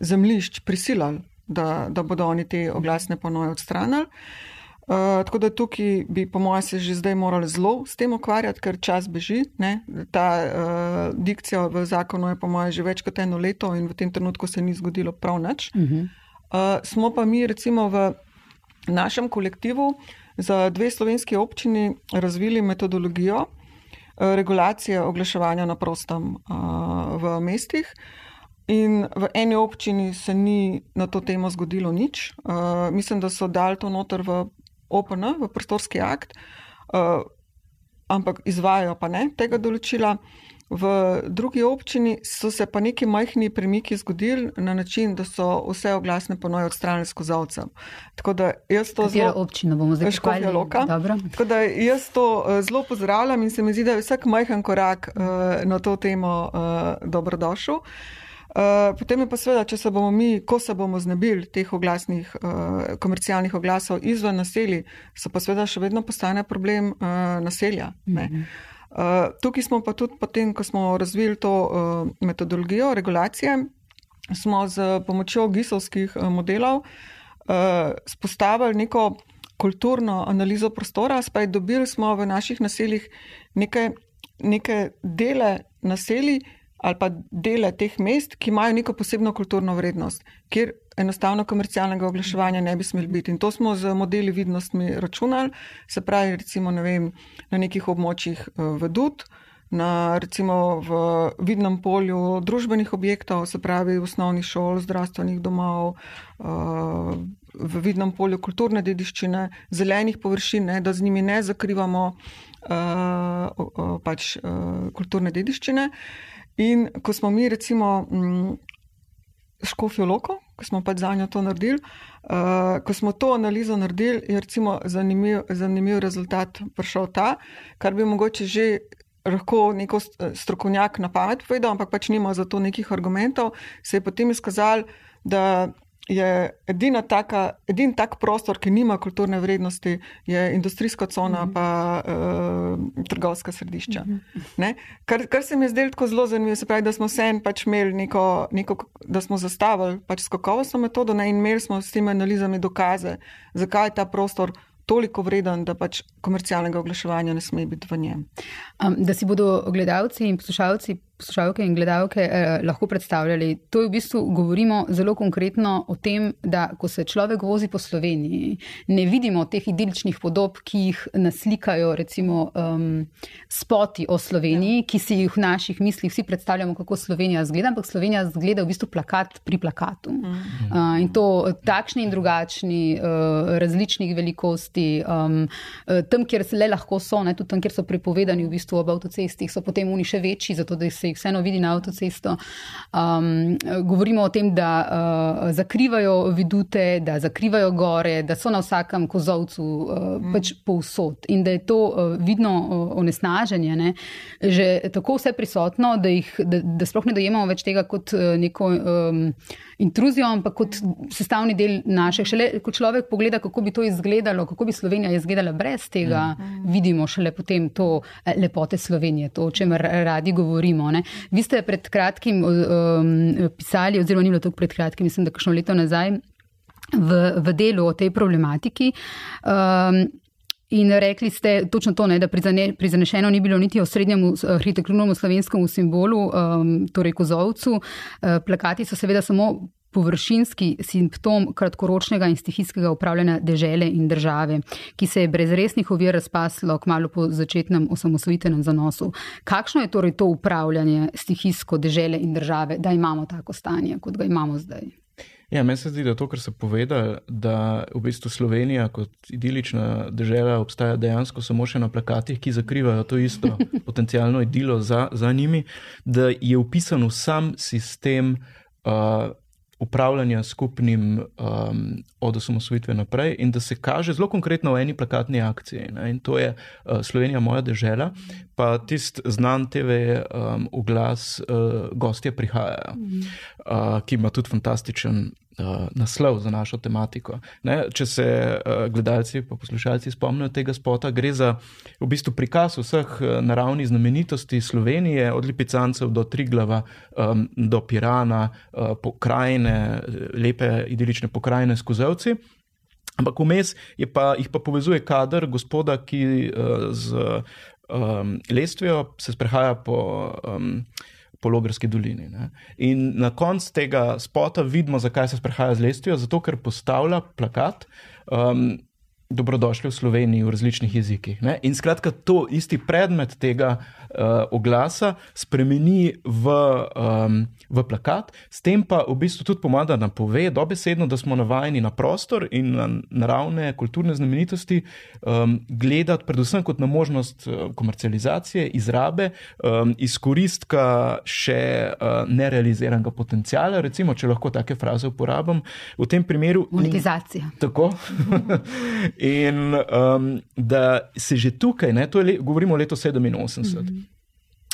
zemlišč prisilali, da, da bodo oni te oglasne ponoje odstranili. Uh, tako da tukaj bi, po mojem, se že zdaj morali zelo s tem ukvarjati, ker čas beži. Ne? Ta uh, dikcija v zakonu je, po mojem, že več kot eno leto in v tem trenutku se ni zgodilo prav nič. Uh -huh. uh, smo pa mi, recimo, v našem kolektivu za dve slovenski občini razvili metodologijo uh, regulacije oglaševanja na prostem uh, v mestih. In v eni občini se ni na to temo zgodilo nič. Uh, mislim, da so dali to noter v OPN, v prostorski akt, uh, ampak izvajajo pa ne tega določila. V drugi občini so se pa neki majhni premiki zgodili na način, da so vse oglasne ponoje odstranili skozi ovce. Tako da jaz to zelo. občino bomo zdaj škofja loka. Tako da jaz to uh, zelo pozdravljam in se mi zdi, da je vsak majhen korak uh, na to temo dobrodošel. Eh, potem je pa seveda, če se bomo mi, ko se bomo znebili teh oglasnih, uh, komercialnih oglasov izven naselij, se pa seveda še vedno postane problem uh, naselja. Mm -hmm. uh, tukaj smo pa tudi potem, ko smo razvili to uh, metodologijo regulacije, smo z pomočjo gisovskih uh, modelov uh, spostavili neko kulturno analizo prostora, spaj dobili smo v naših naseljih neke, neke dele naselij, ali pa dele teh mest, ki imajo neko posebno kulturno vrednost, kjer enostavno komercialnega oglaševanja ne bi smeli biti. In to smo z modeli vidnostmi računali, se pravi, recimo ne vem, na nekih območjih eh, v Dud. Na, recimo v vidnem polju družbenih objektov, se pravi osnovnih šol, zdravstvenih domov, eh, v vidnem polju kulturne dediščine, zelenih površin, ne, da z njimi ne zakrivamo uh, pač, kulturne dediščine. In ko smo mi, recimo, mm, Škofijo Loko, ko smo pač za njo to naredili, uh, ko smo to analizo naredili, je recimo zanimiv, zanimiv rezultat prišel ta, kar bi mogoče že lahko neko strokovnjak na pamet povedal, ampak pač nima za to nekih argumentov, se je potem izkazalo, da je edina taka, edin tak prostor, ki nima kulturne vrednosti, je industrijska cona, mm -hmm. pa uh, trgovska središča. Mm -hmm. kar, kar se mi je zdelo tako zelo zanimivo, se pravi, da smo vse en pač imeli neko, neko, da smo zastavili pač skokovostno metodo ne? in imeli smo s temi analizami dokaze, zakaj je ta prostor toliko vreden, da pač komercialnega oglaševanja ne sme biti v njem. Um, da si bodo gledalci in poslušalci poslušalke in gledalke eh, lahko predstavljali. To je v bistvu govorimo zelo konkretno o tem, da ko se človek vozi po Sloveniji, ne vidimo teh idiličnih podob, ki jih naslikajo recimo um, spoti o Sloveniji, ki si jih v naših mislih vsi predstavljamo, kako Slovenija zgleda, ampak Slovenija zgleda v bistvu plakat pri plakatu. Mhm. Uh, in to takšni in drugačni, uh, različnih velikosti, um, tam, kjer se le lahko so, ne, tudi tam, kjer so prepovedani v bistvu ob avtocestih, so potem oni še večji, zato da se jih vseeno vidi na avtocesto. Um, govorimo o tem, da uh, zakrivajo vidute, da zakrivajo gore, da so na vsakem kozovcu uh, mm. pač povsod in da je to uh, vidno uh, onesnaženje, ne, že tako vse prisotno, da, jih, da, da sploh ne dojemamo več tega kot uh, neko. Um, intruzijo, ampak kot sestavni del naše. Šele, ko človek pogleda, kako bi to izgledalo, kako bi Slovenija izgledala brez tega, mm. vidimo šele potem to eh, lepote Slovenije, to, o čemer radi govorimo. Ne. Vi ste pred kratkim um, pisali, oziroma ni bilo to pred kratkim, mislim, da kakšno leto nazaj. V, v delu o tej problematiki. Um, In rekli ste točno to, ne, da pri zanešeno ni bilo niti o srednjem arhitekturnemu slovenskemu simbolu, um, torej kozovcu. Uh, plakati so seveda samo površinski simptom kratkoročnega in stihijskega upravljanja dežele in države, ki se je brez resnih ovir razpaslo kmalo po začetnem osamosvojitvenem zanosu. Kakšno je torej to upravljanje stihijsko dežele in države, da imamo tako stanje, kot ga imamo zdaj? Ja, meni se zdi, da to, kar se poveda, da v bistvu Slovenija kot idilična država obstaja dejansko samo še na plakatih, ki zakrivajo to isto potencijalno idilo za, za njimi, da je upisan v sam sistem uh, upravljanja skupnim um, od osamosvojitve naprej in da se kaže zelo konkretno v eni plakatni akciji. Ne? In to je uh, Slovenija, moja država, pa tisti znan TV um, oglas, uh, gostje prihajajo, uh, ki ima tudi fantastičen uh, naslov za našo tematiko. Ne? Če se uh, gledalci in poslušalci spomnijo tega spota, gre za v bistvu prikaz vseh naravnih znamenitosti Slovenije, od Lipicancev do Triglava, um, do Pirana, uh, pokrajine, lepe idilične pokrajine s kozovci. Ampak vmes pa, jih pa povezuje kader gospoda, ki uh, z um, lestvijo se sprehaja po. Um, po Logrski dolini. Ne. In na koncu tega spota vidimo, zakaj se sprehaja z lestvijo, zato ker postavlja plakat. Um, Dobrodošli v Sloveniji v različnih jezikih. Ne? In skratka, to isti predmet tega uh, oglasa spremeni v, um, v plakat, s tem pa v bistvu tudi pomaga, da pove dobesedno, da smo navajeni na prostor in na naravne kulturne znamenitosti um, gledati predvsem kot na možnost uh, komercializacije, izrabe, um, izkoristka še uh, nerealiziranega potencijala, recimo, če lahko take fraze uporabim v tem primeru. Monetizacija. Tako. in um, da se že tukaj, ne, to je le, govorimo o letu 87. Mm -hmm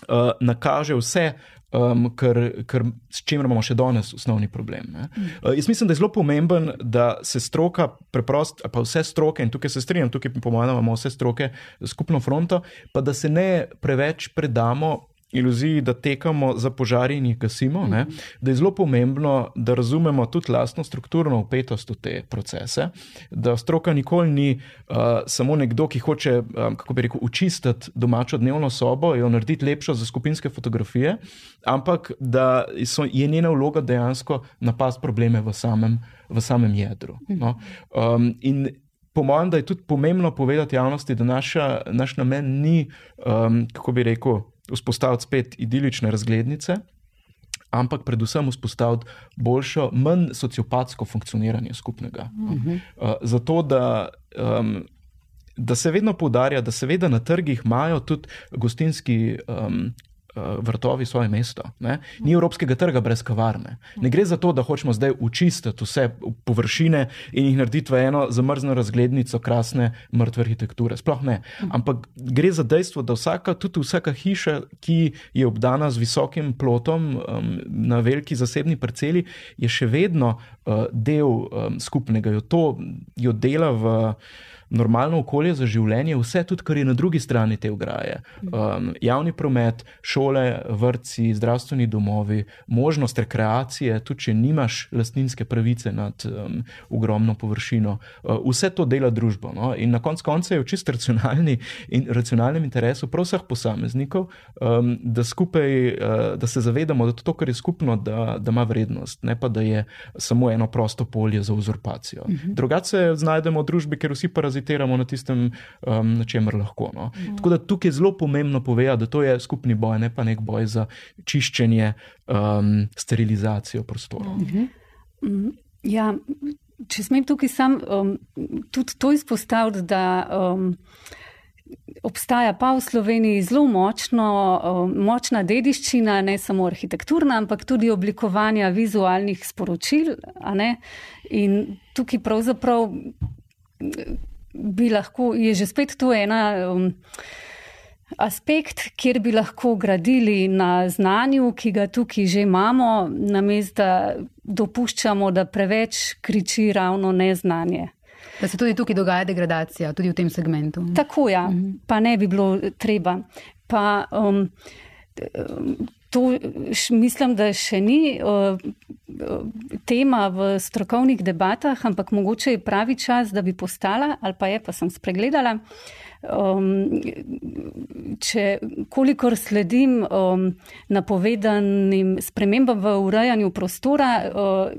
uh, nakaže vse, um, kar, kar, s čimer imamo še danes osnovni problem. Uh, jaz mislim, da je zelo pomemben, da se stroka, preprost, pa vse stroke, in tukaj se strinjam, tukaj pomagamo vse stroke, skupno fronto, pa da se ne preveč predamo iluziji, da tekamo za požari in jih gasimo, mm -hmm. da je zelo pomembno, da razumemo tudi lastno strukturno upetost v te procese, da stroka nikoli ni uh, samo nekdo, ki hoče, um, kako bi rekel, učistiti domačo dnevno sobo in jo narediti lepšo za skupinske fotografije, ampak da so, je njena vloga dejansko napast probleme v samem, v samem jedru. No? Um, in Po mojem, da je tudi pomembno povedati javnosti, da naša, naš namen ni, um, kako bi rekel, vzpostaviti spet idilične razglednice, ampak predvsem vzpostaviti boljšo, manj sociopatsko funkcioniranje skupnega. Uh -huh. uh, zato, da. Um, Da se vedno poudarja, da seveda na trgih imajo tudi gostinski um, vrtovi svoje mesto. Ne? Ni evropskega trga brez kavarne. Ne gre za to, da hočemo zdaj učistiti vse površine in jih narediti v eno zamrzno razglednico krasne mrtve arhitekture. Sploh ne. Ampak gre za dejstvo, da vsaka, tudi vsaka hiša, ki je obdana z visokim plotom um, na veliki zasebni parceli, je še vedno uh, del um, skupnega. Jo to jo dela v normalno okolje za življenje, vse tudi, kar je na drugi strani te ograje. Um, javni promet, šole, vrtci, zdravstveni domovi, možnost rekreacije, tudi če nimaš lastninske pravice nad um, ogromno površino, uh, vse to dela družbo. No? In na koncu konca je v čist racionalni in racionalnem interesu prav vseh posameznikov, um, da skupaj, uh, da se zavedamo, da to, kar je skupno, da, da ima vrednost, ne pa da je samo eno prosto polje za uzurpacijo. Uh mhm. -huh. Drugače se znajdemo v družbi, ker vsi paraziti parazitiramo na tistem, um, na čemer lahko. No. Mm. Tako da tukaj je zelo pomembno povedati, da to je skupni boj, ne pa nek boj za čiščenje, um, sterilizacijo prostora. Mm -hmm. mm, ja, če smem tukaj sam um, tudi to izpostaviti, da. Um, Obstaja pa v Sloveniji zelo močno, um, močna dediščina, ne samo arhitekturna, ampak tudi oblikovanja vizualnih sporočil. In tukaj pravzaprav bi lahko, je že spet tu ena. Um, Aspekt, kjer bi lahko gradili na znanju, ki ga tukaj že imamo, namesto da dopuščamo, da preveč kriči ravno neznanje. Da se tudi tukaj dogaja degradacija, tudi v tem segmentu. Tako je, ja, mhm. pa ne bi bilo treba. Pa, um, To š, mislim, da še ni uh, tema v strokovnih debatah, ampak mogoče je pravi čas, da bi postala, ali pa je, pa sem spregledala. Um, če kolikor sledim um, napovedanim spremembam v urejanju prostora, uh,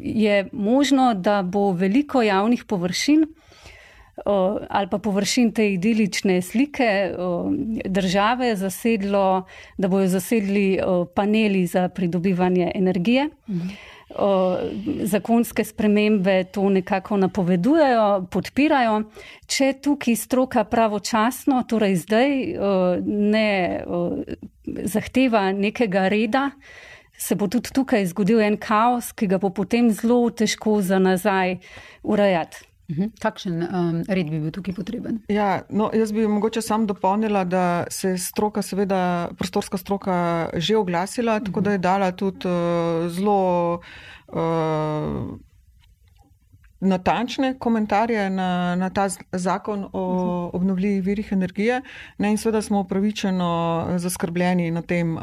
je možno, da bo veliko javnih površin ali pa površin te idilične slike države zasedlo, da bojo zasedli paneli za pridobivanje energije. Mhm. Zakonske spremembe to nekako napovedujejo, podpirajo. Če tukaj stroka pravočasno, torej zdaj, ne zahteva nekega reda, se bo tudi tukaj zgodil en kaos, ki ga bo potem zelo težko za nazaj urejati. Mhm. Kakšen um, red bi bil tukaj potreben? Ja, no, jaz bi mogoče sam dopolnila, da se je stroka, seveda prostorska stroka, že oglasila, tako mhm. da je dala tudi uh, zelo. Uh, natančne komentarje na, na ta zakon o obnovljivih virih energije. Ne, in seveda smo upravičeno zaskrbljeni na tem, uh,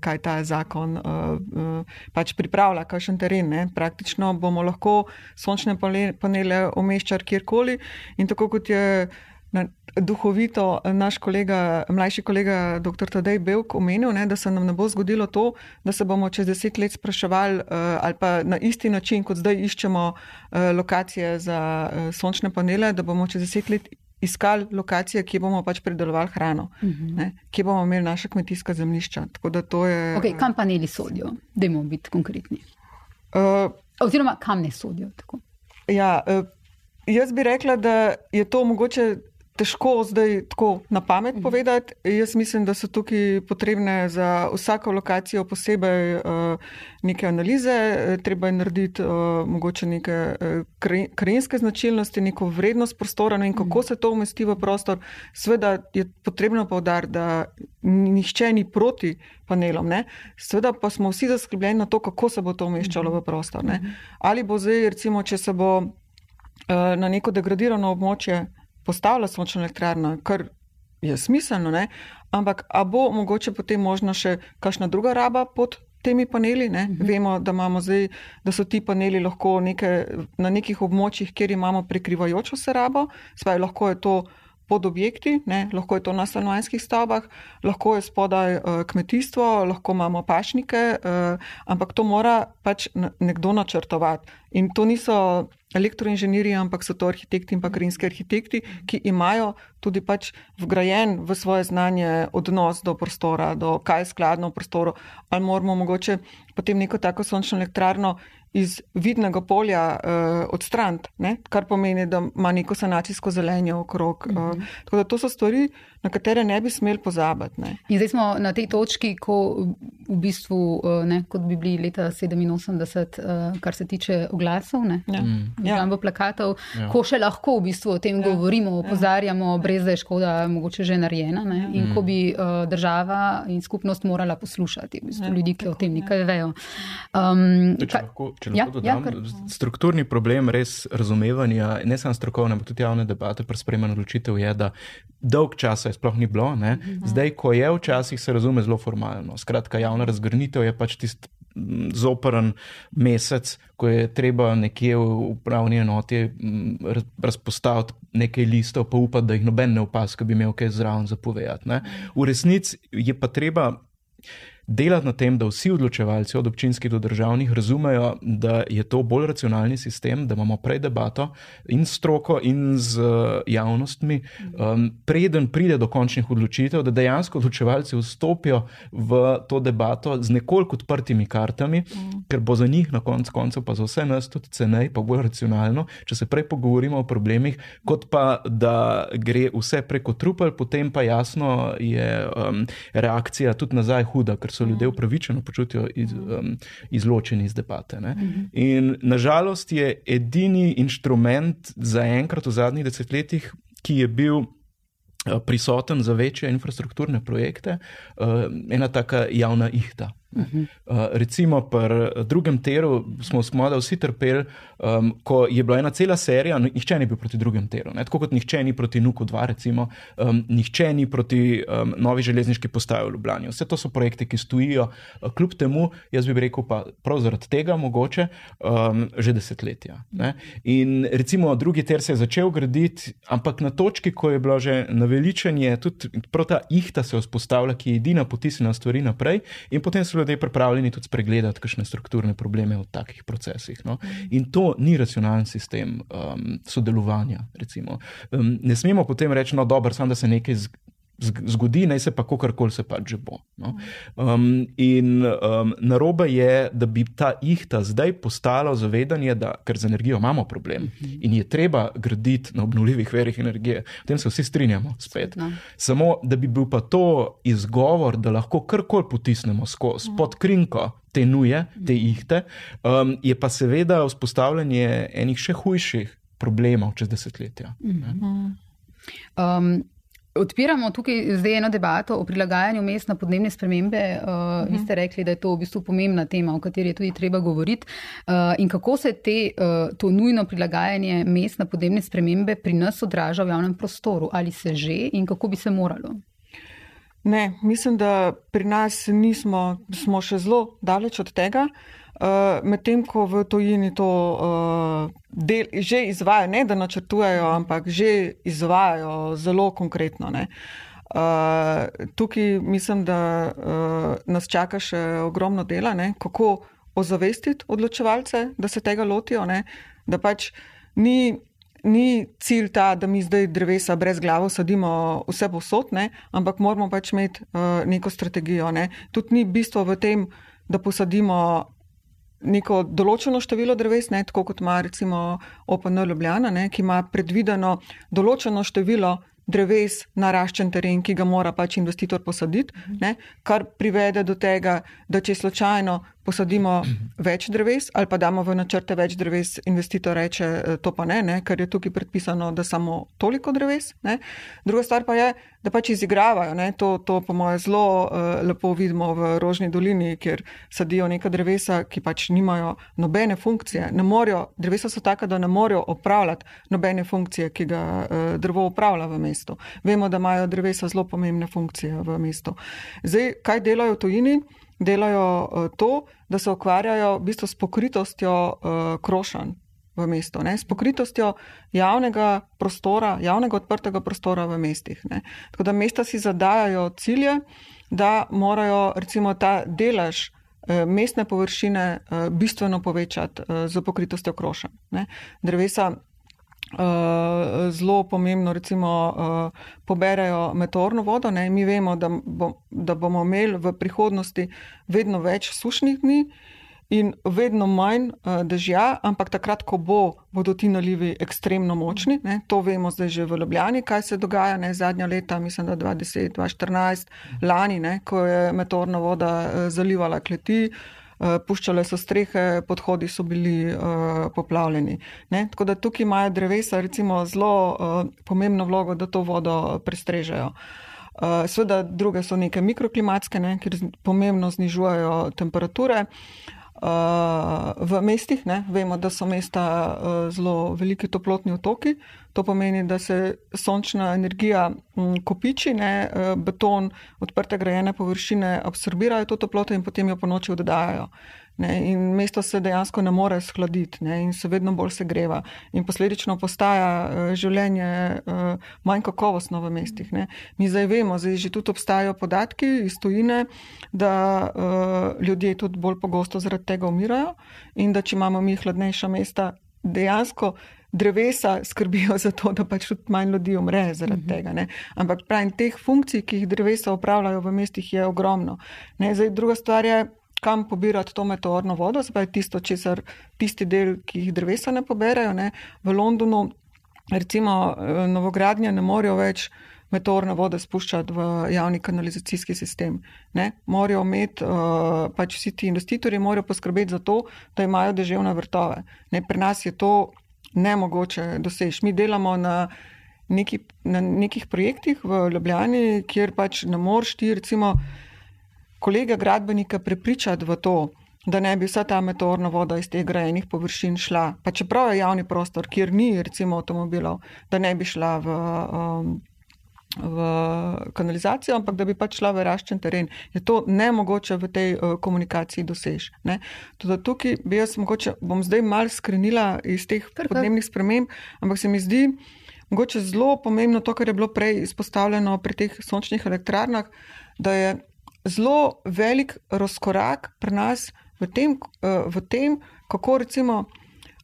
kaj ta zakon uh, pač pripravlja, kakšen teren. Ne. Praktično bomo lahko sončne panele umeščali kjerkoli in tako kot je duhovito naš kolega, mlajši kolega, dr. Tadej Belk, omenil, ne, da se nam ne bo zgodilo to, da se bomo čez deset let spraševali uh, ali pa na isti način, kot zdaj iščemo uh, lokacije za sončne panele, da bomo čez deset let iskali lokacije, kje bomo pač pridelovali hrano, uh mhm. -huh. ne, kje bomo imeli naša kmetijska zemljišča. Je, okay, kam paneli sodijo, da bomo biti konkretni? Uh, Oziroma, kam ne sodijo? Ja, uh, jaz bi rekla, da je to mogoče težko zdaj tako na pamet mhm. povedati. Jaz mislim, da so tukaj potrebne za vsako lokacijo posebej uh, neke analize, treba je narediti uh, mogoče neke uh, krajinske značilnosti, neko vrednost prostora no, in kako mhm. se to umesti v prostor. Sveda je potrebno povdariti, da nihče ni proti panelom, ne? sveda pa smo vsi zaskrbljeni na to, kako se bo to umeščalo v prostor. Ne? Mhm. Ali bo zdaj, recimo, če se bo uh, na neko degradirano območje postavlja sončno elektrarno, kar je smiselno, ne? ampak a bo mogoče potem možno še kakšna druga raba pod temi paneli? Ne? Mhm. Vemo, da, zdaj, da so ti paneli lahko neke, na nekih območjih, kjer imamo prekrivajočo se rabo, spaj lahko je to pod objekti, ne? lahko je to na stanovanjskih stavbah, lahko je spodaj uh, kmetijstvo, lahko imamo pašnike, uh, ampak to mora pač nekdo načrtovati. In to niso elektroinženirji, ampak so to arhitekti in pa krajinski arhitekti, ki imajo tudi pač vgrajen v svoje znanje odnos do prostora, do kaj je skladno v prostoru, ali moramo mogoče potem neko tako sončno elektrarno iz vidnega polja uh, odstraniti, kar pomeni, da ima neko sanacijsko zelenje okrog. Uh, tako da to so stvari, na katere ne bi smeli pozabiti. Ne. In zdaj smo na tej točki, ko v bistvu, uh, ne, kot bi bili leta 87, uh, kar se tiče oglasov, ne, ja. ja. v plakatov, ja. ko še lahko v bistvu o tem ja. govorimo, ja. opozarjamo, ja. brez da je škoda mogoče že narejena ne, ja. in ko bi uh, država in skupnost morala poslušati v bistvu, ja. ljudi, ki o tem nekaj ja. vejo. Um, če lahko, če ja, lahko ja, dodam, ja, kar... strukturni problem res razumevanja, ne samo strokovne, ampak tudi javne debate pri sprejemanju odločitev je, da dolg časa je sploh ni bilo. Ne? Mhm. Zdaj, ko je včasih, se razume zelo formalno. Skratka, javna razgrnitev je pač tisti zoprn mesec, ko je treba nekje v upravni enoti razpostaviti nekaj listov, pa upati, da jih noben ne opas, ki bi imel kaj zraven zapovedati. V resnici je pa treba delati na tem, da vsi odločevalci, od občinskih do državnih, razumejo, da je to bolj racionalni sistem, da imamo prej debato in stroko in z uh, javnostmi, um, preden pride do končnih odločitev, da dejansko odločevalci vstopijo v to debato z nekoliko odprtimi kartami, mm. ker bo za njih na koncu koncev, pa za vse nas tudi cenej, pa bolj racionalno, če se prej pogovorimo o problemih, kot pa da gre vse preko trupel, potem pa jasno je um, reakcija tudi nazaj huda, ker so ljudje upravičeno počutijo iz, um, izločeni iz debate. Ne? In nažalost je edini inštrument za enkrat v zadnjih desetletjih, ki je bil. Uh, prisoten za večje infrastrukturne projekte, uh, ena taka javna ihta. Uh -huh. uh, recimo pri drugem teru smo, da vsi trpeli, um, ko je bila ena cela serija, no, nihče ni bil proti drugem teru. Ne? Tako kot nihče ni proti Nuku 2, recimo, um, nihče ni proti um, novi železniški postaji v Ljubljani. Vse to so projekti, ki stojijo. Uh, kljub temu, jaz bi rekel, pa prav zaradi tega mogoče um, že desetletja. Ne? In recimo drugi ter se je začel graditi, ampak na točki, ko je bilo že naveličanje, tudi prav ta ihta se vzpostavlja, ki je edina potisnjena stvari naprej, in potem so ljudje pripravljeni tudi spregledati kakšne strukturne probleme v takih procesih. No? In to ni racionalen sistem um, sodelovanja. Um, ne smemo potem reči, no, dobro, samo da se nekaj zgodi, naj se pa kakorkoli se pač že bo. No? Um, in um, narobe je, da bi ta ihta zdaj postala zavedanje, da ker z energijo imamo problem in je treba graditi na obnovljivih verih energije. O tem se vsi strinjamo spet. No. Samo da bi bil pa to izgovor, da lahko karkoli potisnemo skozi pod krinko. Te nuje, te ihte, um, je pa seveda vzpostavljanje enih še hujših problemov čez desetletja. Um, Odpiramo tukaj zdaj eno debato o prilagajanju mest na podnebne spremembe. Uh, -huh. Vi ste rekli, da je to v bistvu pomembna tema, o kateri je tudi treba govoriti. Uh, in kako se te, uh, to nujno prilagajanje mest na podnebne spremembe pri nas odraža v javnem prostoru? Ali se že in kako bi se moralo? Ne, mislim, da pri nas nismo, smo še zelo daleč od tega. Uh, Medtem ko v tojini to uh, del, že izvajo, ne da načrtujejo, ampak že izvajo zelo konkretno. Uh, tukaj mislim, da uh, nas čaka še ogromno dela, ne? kako ozavestiti odločevalce, da se tega lotijo. Ne? Da pač ni, ni cilj ta, da mi zdaj drevesa brez glave sadimo vse posod, ne? ampak moramo pač imeti uh, neko strategijo. Ne? Tudi ni bistvo v tem, da posadimo neko določeno število dreves, ne, tako kot ima recimo OPN Ljubljana, ne, ki ima predvideno določeno število dreves naraščen teren, ki ga mora pač investitor posaditi, ne, kar privede do tega, da če slučajno posadimo več dreves ali pa damo v načrte več dreves, investitor reče, e, to pa ne, ne ker je tukaj predpisano, da samo toliko dreves. Ne. Druga stvar pa je, da pač izigravajo. To, to po moje zelo uh, lepo vidimo v Rožni dolini, kjer sadijo neka drevesa, ki pač nimajo nobene funkcije. Ne morajo, drevesa so taka, da ne morejo opravljati nobene funkcije, ki ga uh, drevo upravlja v mestu. Vemo, da imajo drevesa zelo pomembne funkcije v mestu. Zdaj, kaj delajo tujini? delajo uh, to, da se ukvarjajo v bistvu s pokritostjo uh, krošanj v mestu, ne? s pokritostjo javnega prostora, javnega odprtega prostora v mestih. Ne? Tako da mesta si zadajajo cilje, da morajo recimo ta delež uh, mestne površine uh, bistveno povečati z pokritostjo krošanj. Drevesa uh, zelo pomembno, recimo, poberajo meteorno vodo. Ne? Mi vemo, da, bo, da bomo imeli v prihodnosti vedno več sušnih dni. In vedno manj uh, dežja, ampak takrat, ko bo, bodo ti nalivi ekstremno močni. Ne? To vemo zdaj že v Ljubljani, kaj se dogaja. Ne? Zadnja leta, mislim, da 2010, 2014, lani, ne? ko je meteorna voda uh, zalivala kleti, uh, Eh, puščale so strehe, podhodi so bili uh, poplavljeni. Ne? Tako da tukaj imajo drevesa recimo zelo uh, pomembno vlogo, da to vodo prestrežejo. Uh, Sveda druge so neke mikroklimatske, ne? ker pomembno znižujejo temperature. V mestih ne? vemo, da so mesta uh, zelo veliki toplotni otoki, To pomeni, da se sončna energija mm, kopiči, ne, eh, beton, odprte grajene površine absorbirajo to toploto in potem jo po noči oddajajo. Ne, in mesto se dejansko ne more skladiti ne, in se vedno bolj segreva. In posledično postaja uh, življenje uh, manj kakovostno v mestih. Ne. Mi zdaj vemo, zdaj že tudi obstajajo podatki iz tujine, da uh, ljudje tudi bolj pogosto zaradi tega umirajo in da če imamo mi hladnejša mesta, dejansko drevesa skrbijo za to, da pač tudi manj ljudi umre zaradi mhm. tega. Ne? Ampak pravim, teh funkcij, ki jih drevesa upravljajo v mestih, je ogromno. Zdaj, druga stvar je, kam pobirati to meteorno vodo, zdaj tisto, česar, tisti del, ki jih drevesa ne poberajo. Ne? V Londonu, recimo, eh, novogradnje ne morejo več. Meteorna voda spuščati v javni kanalizacijski sistem. Ne? Morajo imeti, uh, pač vsi ti investitorji morajo poskrbeti za to, da imajo deževne vrtove. Ne? Pri nas je to nemogoče doseči. Mi delamo na, neki, na nekih projektih v Ljubljani, kjer pač ne moreš ti, recimo, kolege gradbenike prepričati v to, da ne bi vsa ta meteorna voda iz teh grajenih površin šla, pa čeprav je javni prostor, kjer ni recimo avtomobilov, da ne bi šla v. Um, v kanalizacijo, ampak da bi pač šla v raščen teren. Je to nemogoče v tej uh, komunikaciji doseči. Tudi tukaj bi jaz mogoče, bom zdaj mal skrenila iz teh podnebnih sprememb, ampak se mi zdi mogoče zelo pomembno to, kar je bilo prej izpostavljeno pri teh sončnih elektrarnah, da je zelo velik razkorak pri nas v tem, uh, v tem kako recimo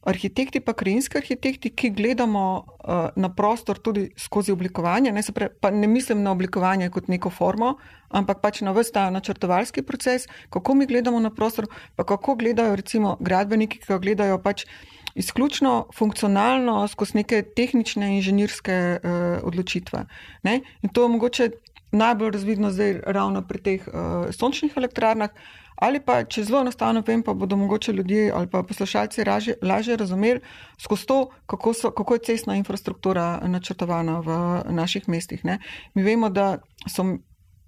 arhitekti, pa krajinski arhitekti, ki gledamo uh, na prostor tudi skozi oblikovanje, ne, pre, pa ne mislim na oblikovanje kot neko formo, ampak pač na vsta načrtovalski proces, kako mi gledamo na prostor, pa kako gledajo recimo gradbeniki, ki ga gledajo pač izključno funkcionalno skozi neke tehnične inženirske uh, odločitve. Ne. In to je mogoče najbolj razvidno zdaj ravno pri teh uh, sončnih elektrarnah. Ali pa, če zelo enostavno povem, pa bodo mogoče ljudje ali pa poslušalci lažje razumeli skozi to, kako, so, kako je cestna infrastruktura načrtovana v naših mestih. Ne. Mi vemo, da so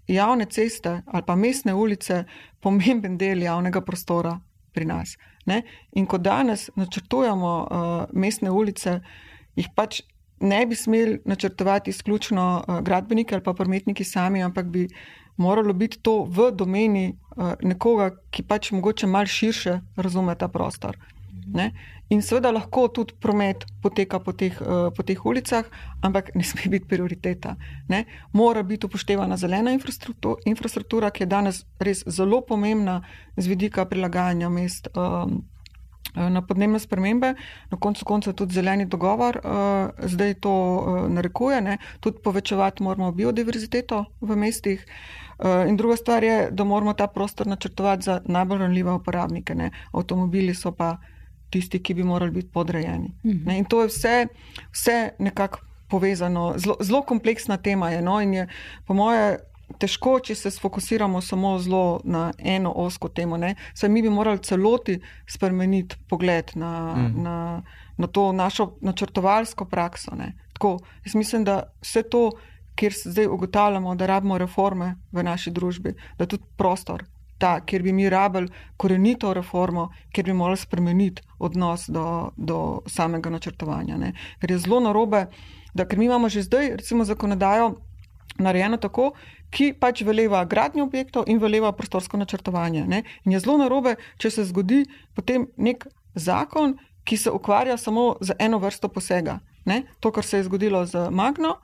javne ceste ali pa mestne ulice pomemben del javnega prostora pri nas. Ne. In ko danes načrtujemo uh, mestne ulice, jih pač ne bi smeli načrtovati izključno uh, gradbeniki ali pa prometniki sami, ampak bi moralo biti to v domeni uh, nekoga, ki pač mogoče mal širše razume ta prostor. Ne? In seveda lahko tudi promet poteka po teh, uh, po teh ulicah, ampak ne sme biti prioriteta. Ne? Mora biti upoštevana zelena infrastruktura, infrastruktura, ki je danes res zelo pomembna z vidika prilagajanja mest. Um, Na podnebne spremembe, na koncu konca tudi zeleni dogovor, uh, zdaj to uh, narekuje, ne? tudi povečevati moramo biodiverziteto v mestih. Eh, in druga stvar je, da moramo ta prostor načrtovati za najbolj ranljive uporabnike. Ne. Avtomobili so pa tisti, ki bi morali biti podrejeni. Mhm. In to je vse, vse nekako povezano. Zelo kompleksna tema je. No, in je, po moje, težko, če se sfokusiramo samo zelo na eno osko temo. Ne. Saj mi bi morali celoti spremeniti pogled na, mhm. na, na to našo načrtovalsko prakso. Tako, jaz mislim, da vse to kjer zdaj ugotavljamo, da rabimo reforme v naši družbi, da tudi prostor, ta, kjer bi mi rabili korenito reformo, kjer bi morali spremeniti odnos do, do samega načrtovanja. Ne. Ker je zelo narobe, da ker mi imamo že zdaj, recimo, zakonodajo narejeno tako, ki pač veleva gradnjo objektov in veleva prostorsko načrtovanje. Ne. In je zelo narobe, če se zgodi potem nek zakon, ki se ukvarja samo z eno vrsto posega. Ne. To, kar se je zgodilo z Magno,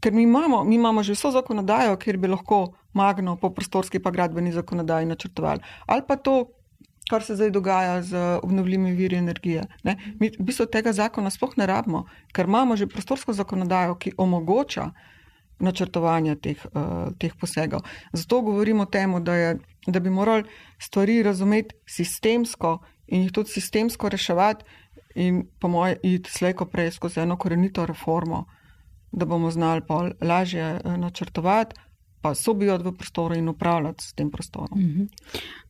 ker mi imamo, mi imamo že vso zakonodajo, kjer bi lahko magno po prostorski pa gradbeni zakonodaji načrtovali. Ali pa to, kar se zdaj dogaja z obnovljivimi viri energije. Ne? Mi v bistvu tega zakona sploh ne rabimo, ker imamo že prostorsko zakonodajo, ki omogoča načrtovanje teh, uh, teh posegov. Zato govorimo o tem, da, da bi morali stvari razumeti sistemsko in jih tudi sistemsko reševati in po mojem iti slejko prej skozi eno korenito reformo da bomo znali pa lažje eh, načrtovati, pa sobivati v prostoru in upravljati s tem prostorom.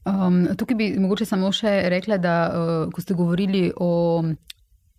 Um, tukaj bi mogoče samo še rekla, da uh, ko ste govorili o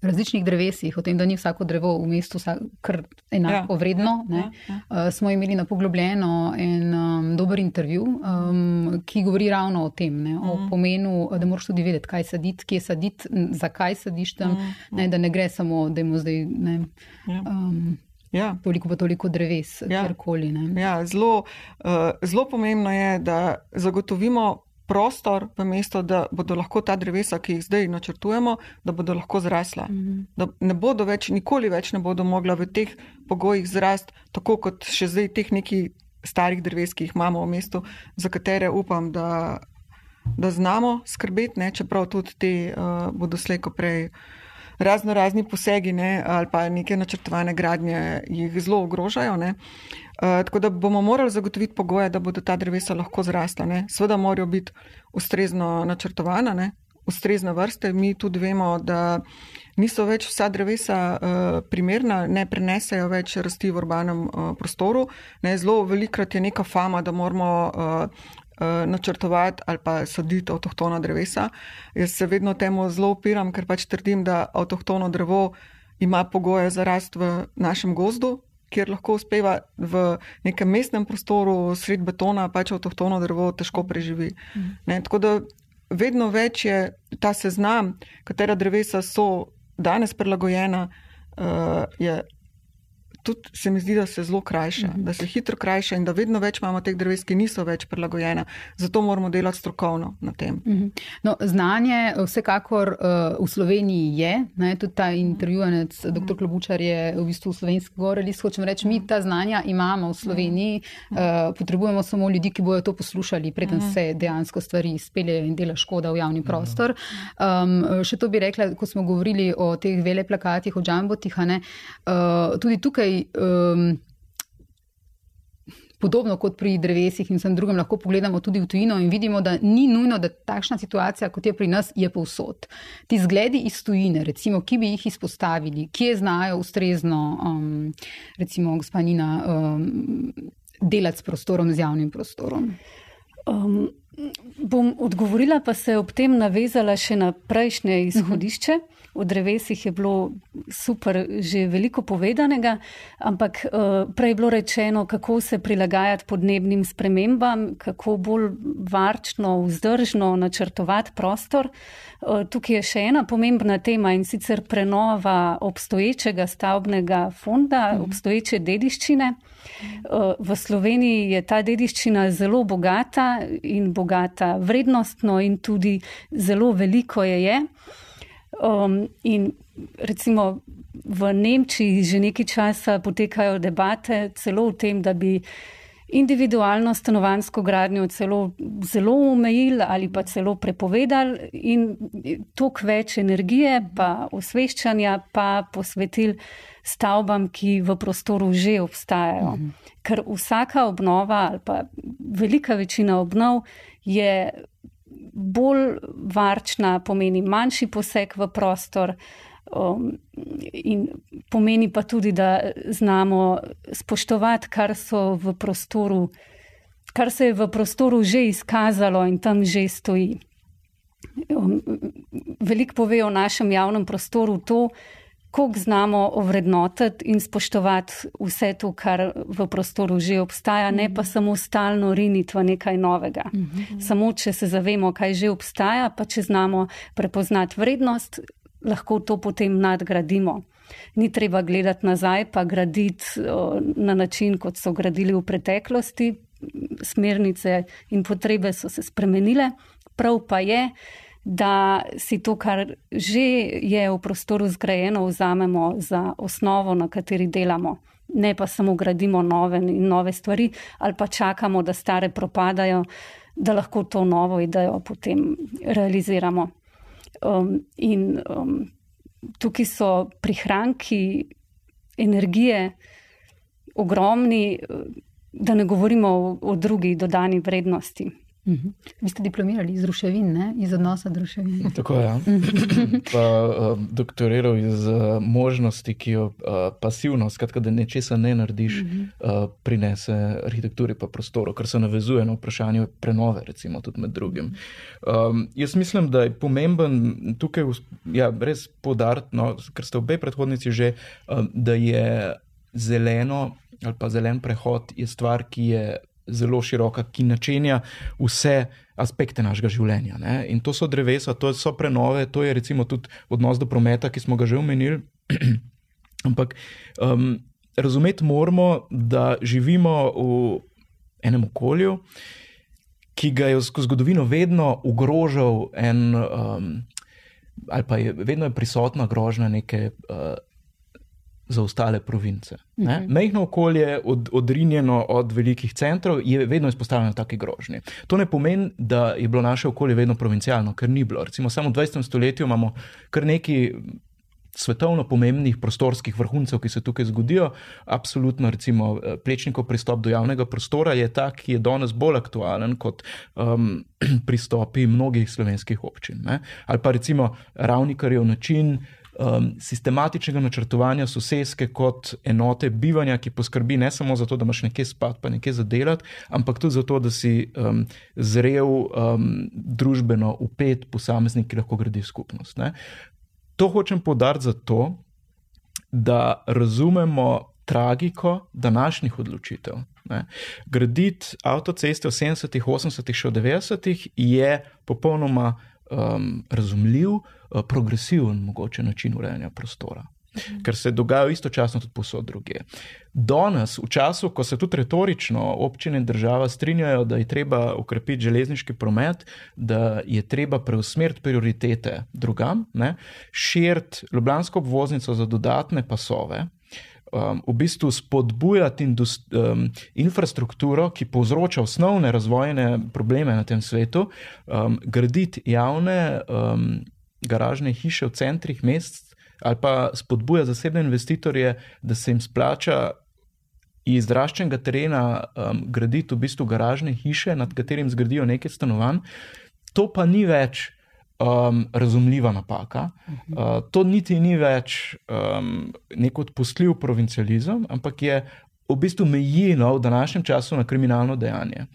različnih drevesih, o tem, da ni vsako drevo v mestu kar enako ja, vredno, ja, ja, ja. Uh, smo imeli na poglobljeno en um, dober intervju, um, ki govori ravno o tem, ne, o mm. pomenu, da moraš tudi vedeti, kaj saditi, kje saditi, zakaj sadiš tam, mm. ne, da ne gre samo, da imamo zdaj. Ne, ja. um, Ja. Toliko pa toliko dreves, ja. kjerkoli. Ja, zelo, uh, zelo pomembno je, da zagotovimo prostor v mestu, da bodo lahko ta drevesa, ki jih zdaj načrtujemo, da bodo lahko zrasla. Mm -hmm. Da ne bodo več, nikoli več ne bodo mogla v teh pogojih zrasti, tako kot še zdaj teh nekih starih dreves, ki jih imamo v mestu, za katere upam, da, da znamo skrbeti, ne? čeprav tudi te uh, bodo slejko prej razno razni posegi ne, ali pa neke načrtovane gradnje jih zelo ogrožajo. Ne. Uh, tako da bomo morali zagotoviti pogoje, da bodo ta drevesa lahko zrasla. Ne. Sveda morajo biti ustrezno načrtovana, ne. ustrezne vrste. Mi tudi vemo, da niso več vsa drevesa uh, primerna, ne prenesejo več rasti v urbanem uh, prostoru. Ne. Zelo velikrat je neka fama, da moramo uh, načrtovati ali pa saditi avtohtona drevesa. Jaz se vedno temu zelo upiram, ker pač trdim, da avtohtono drevo ima pogoje za rast v našem gozdu, kjer lahko uspeva v nekem mestnem prostoru, sred betona, pač avtohtono drevo težko preživi. Ne, tako da vedno več je ta seznam, katera drevesa so danes prilagojena, uh, je tudi se mi zdi, da se zelo krajša, mm -hmm. da se hitro krajša in da vedno več imamo teh dreves, ki niso več prilagojena. Zato moramo delati strokovno na tem. Mm -hmm. no, znanje vsekakor uh, v Sloveniji je, ne, tudi ta intervjuvanec, mm -hmm. dr. Klobučar je v bistvu v slovenski govorili, hočem reči, mi ta znanja imamo v Sloveniji, mm -hmm. uh, potrebujemo samo ljudi, ki bojo to poslušali, preden mm -hmm. se dejansko stvari izpeljejo in dela škoda v javni prostor. Um, še to bi rekla, ko smo govorili o teh vele plakatih, o džambotih, uh, tudi tukaj um, podobno kot pri drevesih in vsem drugem, lahko pogledamo tudi v tujino in vidimo, da ni nujno, da takšna situacija, kot je pri nas, je povsod. Ti zgledi iz tujine, recimo, ki bi jih izpostavili, kje znajo ustrezno, um, recimo, gospanina, um, delati s prostorom, z javnim prostorom. Um, bom odgovorila, pa se ob tem navezala še na prejšnje izhodišče. Uh -huh. O drevesih je bilo super, že veliko povedanega, ampak uh, prej je bilo rečeno, kako se prilagajati podnebnim spremembam, kako bolj varčno, vzdržno načrtovati prostor. Uh, tukaj je še ena pomembna tema in sicer prenova obstoječega stavbnega fonda, mhm. obstoječe dediščine. Uh, v Sloveniji je ta dediščina zelo bogata in bogata vrednostno in tudi zelo veliko je. je. Um, in recimo v Nemčiji že nekaj časa potekajo debate celo o tem, da bi individualno stanovansko gradnjo celo zelo omejili ali pa celo prepovedali in tok več energije pa osveščanja pa posvetili stavbam, ki v prostoru že obstajajo. Mhm. Ker vsaka obnova ali pa velika večina obnov je bolj varčna, pomeni manjši poseg v prostor. Um, in pomeni pa tudi, da znamo spoštovati, kar, prostoru, kar se je v prostoru že izkazalo in tam že stoji. Um, veliko pove o našem javnem prostoru to, koliko znamo ovrednotiti in spoštovati vse to, kar v prostoru že obstaja, ne pa mhm. samo stalno riniti v nekaj novega. Mhm. Samo, če se zavemo, kaj že obstaja, pa če znamo prepoznati vrednost, lahko to potem nadgradimo. Ni treba gledati nazaj, pa graditi na način, kot so gradili v preteklosti. Smernice in potrebe so se spremenile, prav pa je, da si to, kar že je v prostoru zgrajeno, vzamemo za osnovo, na kateri delamo. Ne pa samo gradimo nove in nove stvari, ali pa čakamo, da stare propadajo, da lahko to novo idejo potem realiziramo. Um, in um, tukaj so prihranki energije ogromni, da ne govorimo o, o drugi dodani vrednosti. Mhm. Vi ste diplomirali iz ruševin, ne? iz odnosa do ruševin. Tako je. Ja. pa uh, doktoriral iz uh, možnosti, ki jo uh, pasivno, skratka, da nečesa ne narediš, uh, prinese arhitekturi pa prostoru, kar se navezuje na vprašanje prenove, recimo tudi med drugim. Um, jaz mislim, da je pomemben tukaj ja, res podariti, no, ker ste obe predhodnici že, um, da je zeleno ali pa zelen prehod je stvar, ki je zelo široka, ki načenja vse aspekte našega življenja. Ne? In to so drevesa, to so prenove, to je recimo tudi odnos do prometa, ki smo ga že omenili. Ampak um, razumeti moramo, da živimo v enem okolju, ki ga je skozi zgodovino vedno ogrožal en. Um, Ali pa je vedno je prisotna grožnja neke uh, za ostale province. Uh mhm. -huh. Mejno okolje, od, odrinjeno od velikih centrov, je vedno izpostavljeno taki grožnji. To ne pomeni, da je bilo naše okolje vedno provincialno, ker ni bilo. Recimo, samo v 20. stoletju imamo kar nekaj. Svetovno pomembnih prostorskih vrhuncev, ki se tukaj zgodijo, absolutno, recimo, plečnikov pristop do javnega prostora je tak, ki je danes bolj aktualen kot um, pristopi mnogih slovenskih občin. Ne? Ali pa recimo ravnikarjev način um, sistematičnega načrtovanja sosedske kot enote bivanja, ki poskrbi ne samo za to, da imaš nekaj spat, pa nekaj za delati, ampak tudi za to, da si um, zrel um, družbeno upet posameznik, ki lahko gradi skupnost. Ne. To hočem podariti zato, da razumemo tragiko današnjih odločitev. Graditi avtoceste v 70-ih, 80-ih, še v 90-ih je popolnoma um, razumljiv, progresiven, mogoče način urejanja prostora. Mhm. Ker se dogaja istočasno tudi posod druge. Danes, v času, ko se tudi retorično občine in država strinjajo, da je treba ukrepiti železniški promet, da je treba preusmeriti prioritete drugam, širiti Ljubljansko obvoznico za dodatne pasove, um, v bistvu spodbujati indust, um, infrastrukturo, ki povzroča osnovne razvojne probleme na tem svetu, um, graditi javne um, garažne hiše v centrih mest, ali pa spodbuja zasebne investitorje, da se jim splača. Iz zraščenega terena um, graditi v bistvu garažne hiše, nad katerim zgradijo nekaj stanovanj, to pa ni več um, razumljiva napaka. Uh, to niti ni več um, nek odpustljiv provincializem, ampak je v bistvu mejino v današnjem času na kriminalno dejanje,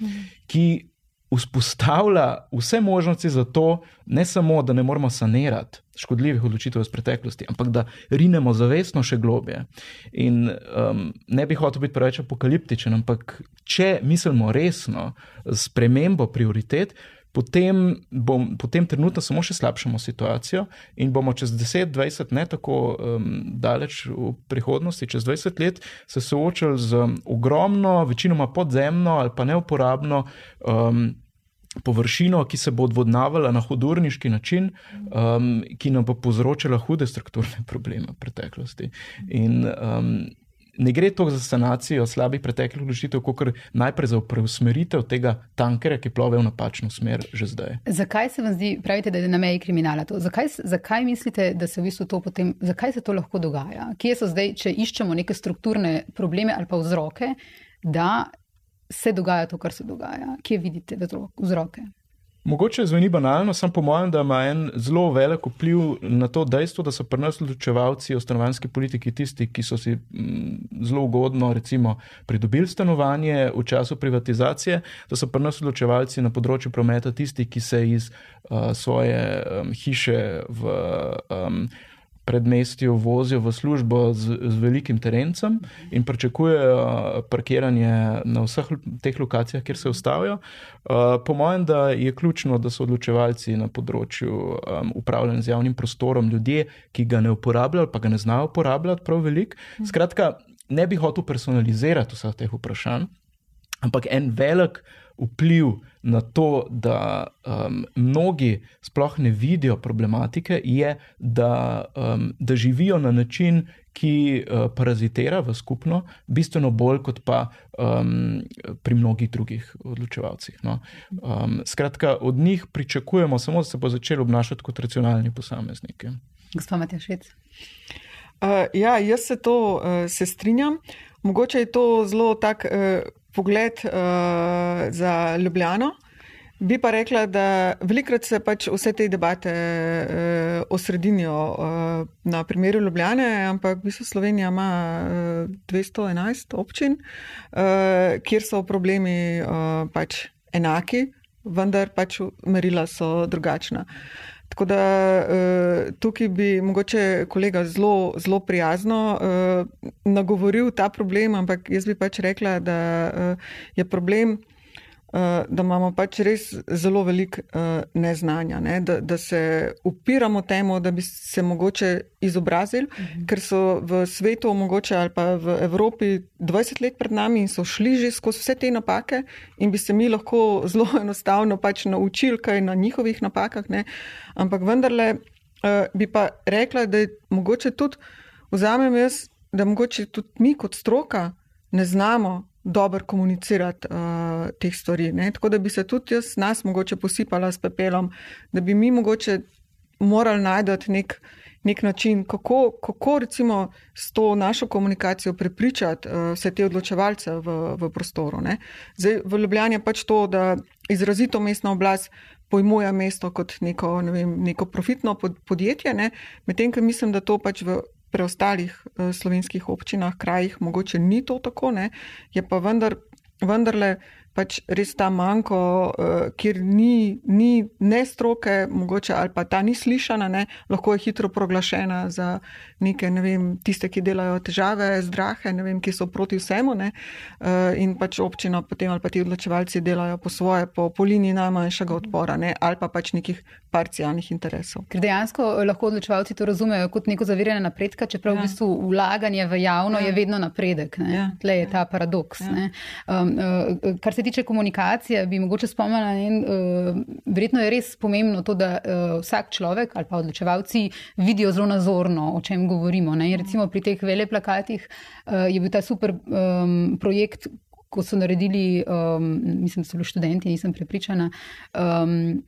ki vzpostavlja vse možnosti za to, ne samo, da ne moramo sanirati škodljivih odločitev iz preteklosti, ampak da rinemo zavestno še globje. In um, ne bi hotel biti preveč apokaliptičen, ampak če mislimo resno s premembo prioritet, potem, bom, potem trenutno samo še slabšamo situacijo in bomo čez 10-20, ne tako um, daleč v prihodnosti, čez 20 let se soočali z ogromno, večinoma podzemno ali pa neuporabno. Um, Površino, ki se bo odvodnavala na hudurniški način, um, ki nam bo povzročila hude strukturne probleme v preteklosti. In um, ne gre to za sanacijo slabih preteklih odločitev, kot najprej za preusmeritev tega tankera, ki plove v napačno smer že zdaj. Zakaj se vam zdi, pravite, da je na meji kriminala to? Zakaj, zakaj mislite, da se v bistvu to potem, zakaj se to lahko dogaja? Kje so zdaj, če iščemo neke strukturne probleme ali pa vzroke, da se dogaja to, kar se dogaja? Kje vidite vzroke? Mogoče zveni banalno, sem po mojem, da ima en zelo velik vpliv na to dejstvo, da so pri nas odločevalci o stanovanski politiki tisti, ki so si mm, zelo ugodno, recimo, pridobili stanovanje v času privatizacije, da so pri nas odločevalci na področju prometa tisti, ki se iz uh, svoje um, hiše v. Um, predmestju vozijo v službo z, z velikim terencem in pričakujejo parkiranje na vseh teh lokacijah, kjer se ustavijo. Uh, po mojem, da je ključno, da so odločevalci na področju um, upravljanja z javnim prostorom ljudje, ki ga ne uporabljajo, pa ga ne znajo uporabljati prav velik. Skratka, ne bi hotel personalizirati vseh teh vprašanj, ampak en velik vpliv na to, da um, mnogi sploh ne vidijo problematike, je, da, um, da živijo na način, ki uh, parazitira v skupno, bistveno bolj kot pa um, pri mnogih drugih odločevalcih. No. Um, skratka, od njih pričakujemo samo, da se bo začeli obnašati kot racionalni posamezniki. Gospod Matjašec. Uh, ja, jaz se to uh, se strinjam. Mogoče je to zelo tak. Uh, pogled uh, za Ljubljano. Bi pa rekla, da velikrat se pač vse te debate uh, osredinijo uh, na primeru Ljubljane, ampak v bistvu Slovenija ima uh, 211 občin, uh, kjer so problemi uh, pač enaki, vendar pač merila so drugačna. Tako da uh, tukaj bi mogoče kolega zelo, zelo prijazno uh, nagovoril ta problem, ampak jaz bi pač rekla, da uh, je problem. Eh, da imamo pač res zelo veliko uh, neznanja, ne? da, da se upiramo temu, da bi se mogoče izobrazili, uh mhm. -huh. ker so v svetu, mogoče ali pa v Evropi 20 let pred nami in so šli že skozi vse te napake in bi se mi lahko zelo enostavno pač naučili kaj na njihovih napakah. Ne? Ampak vendarle uh, bi pa rekla, da je mogoče tudi, vzamem jaz, da mogoče tudi mi kot stroka ne znamo dobro komunicirati uh, teh stvari. Ne? Tako da bi se tudi jaz nas mogoče posipala s pepelom, da bi mi mogoče morali najti nek, nek način, kako, kako recimo s to našo komunikacijo prepričati uh, vse te odločevalce v, v prostoru. Ne? Zdaj, v Ljubljani je pač to, da izrazito mestna oblast pojmuje mesto kot neko, ne vem, neko profitno podjetje, medtem, ker mislim, da to pač v preostalih uh, slovenskih občinah, krajih, mogoče ni to tako, ne? je pa vendar, vendarle pač res ta manjko, uh, kjer ni, ni ne stroke, mogoče ali pa ta ni slišana, ne, lahko je hitro proglašena za neke, ne vem, tiste, ki delajo težave, zdrahe, ne vem, ki so proti vsemu. Ne, uh, in pač občina potem ali pa ti odločevalci delajo po svoje, po, po liniji najmanjšega odpora, ne, ali pa pač nekih parcialnih interesov. Ker dejansko lahko odločevalci to razumejo kot neko zaviranje napredka, čeprav ja. v bistvu vlaganje v javno ja. je vedno napredek. Ja. Tle je ta paradoks. Ja. Um, uh, kar se tiče komunikacije, bi mogoče spomnila, uh, verjetno je res pomembno to, da uh, vsak človek ali pa odločevalci vidijo zelo nazorno, o čem govorimo. Ne? Recimo pri teh veleplakatih uh, je bil ta super um, projekt. Ko so naredili, um, mislim, da so bili študenti, nisem prepričana, um,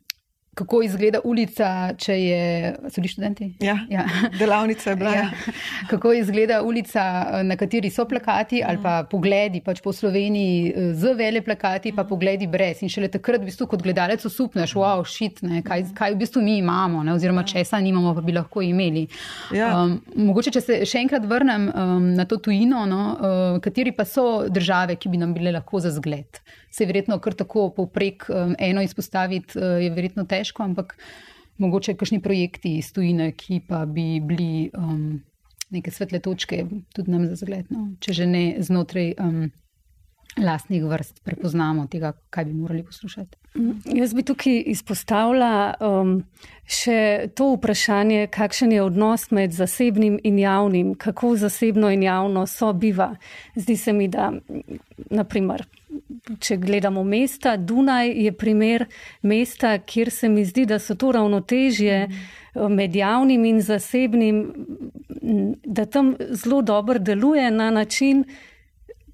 kako izgleda ulica, če je. So bili študenti? Ja, ja. delavnica je bila. Ja. ja. Kako izgleda ulica, na kateri so plakati ali pa pogledi pač po Sloveniji z vele plakati, pa pogledi brez. In šele takrat, v bistvu, kot gledalec, osupneš, wow, šit, ne, kaj, kaj v bistvu mi imamo, ne, oziroma česa nimamo, pa bi lahko imeli. Ja. Um, mogoče, če se še enkrat vrnem um, na to tujino, no, uh, kateri pa so države, ki bi nam bile lahko za zgled se je verjetno kar tako povprek um, eno izpostaviti, uh, je verjetno težko, ampak mogoče kakšni projekti iz tujine, ki pa bi bili um, neke svetle točke tudi nam za zgled, no? če že ne znotraj. Um, Lastnih vrst prepoznamo tega, kaj bi morali poslušati. Jaz bi tukaj izpostavila um, še to vprašanje, kakšen je odnos med zasebnim in javnim, kako zasebno in javno sobiva. Zdi se mi, da naprimer če gledamo mesta, Dunaj je primer mesta, kjer se mi zdi, da so to ravnotežje mm. med javnim in zasebnim, da tam zelo dobro deluje na način,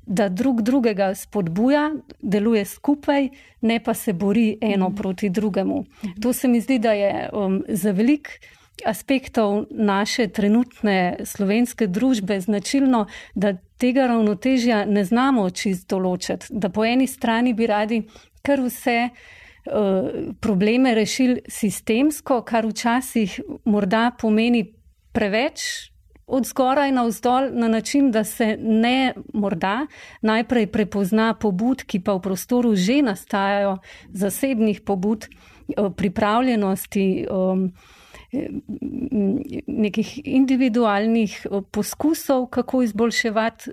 da drug drugega spodbuja, deluje skupaj, ne pa se bori eno mm. proti drugemu. Mm. To se mi zdi, da je um, za velik aspektov naše trenutne slovenske družbe značilno, da tega ravnotežja ne znamo čist določiti. Da po eni strani bi radi kar vse uh, probleme rešili sistemsko, kar včasih morda pomeni preveč. Od zgoraj na vzdolj, na način, da se ne morda najprej prepozna pobud, ki pa v prostoru že nastajajo, zasebnih pobud, eh, pripravljenosti. Um, nekih individualnih poskusov, kako izboljševati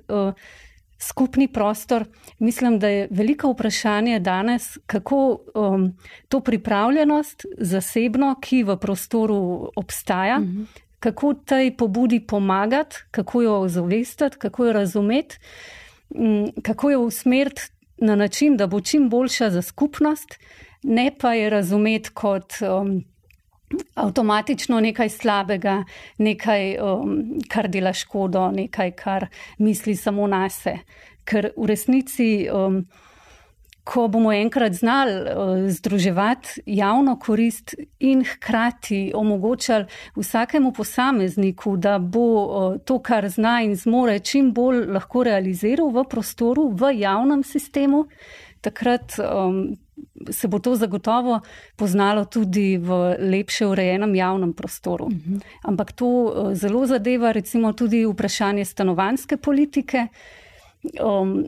skupni prostor. Mislim, da je veliko vprašanje danes, kako um, to pripravljenost zasebno, ki v prostoru obstaja, mhm. kako tej pobudi pomagati, kako jo zavestati, kako jo razumeti, kako jo usmeriti na način, da bo čim boljša za skupnost, ne pa je razumeti kot um, avtomatično nekaj slabega, nekaj, um, kar dela škodo, nekaj, kar misli samo na sebe. Ker v resnici, um, ko bomo enkrat znali uh, združevati javno korist in hkrati omogočali vsakemu posamezniku, da bo uh, to, kar zna in zmore, čim bolj lahko realiziral v prostoru, v javnem sistemu, takrat. Um, se bo to zagotovo poznalo tudi v lepše urejenem javnem prostoru. Uh mhm. -huh. Ampak to eh, zelo zadeva recimo tudi vprašanje stanovanske politike. Um,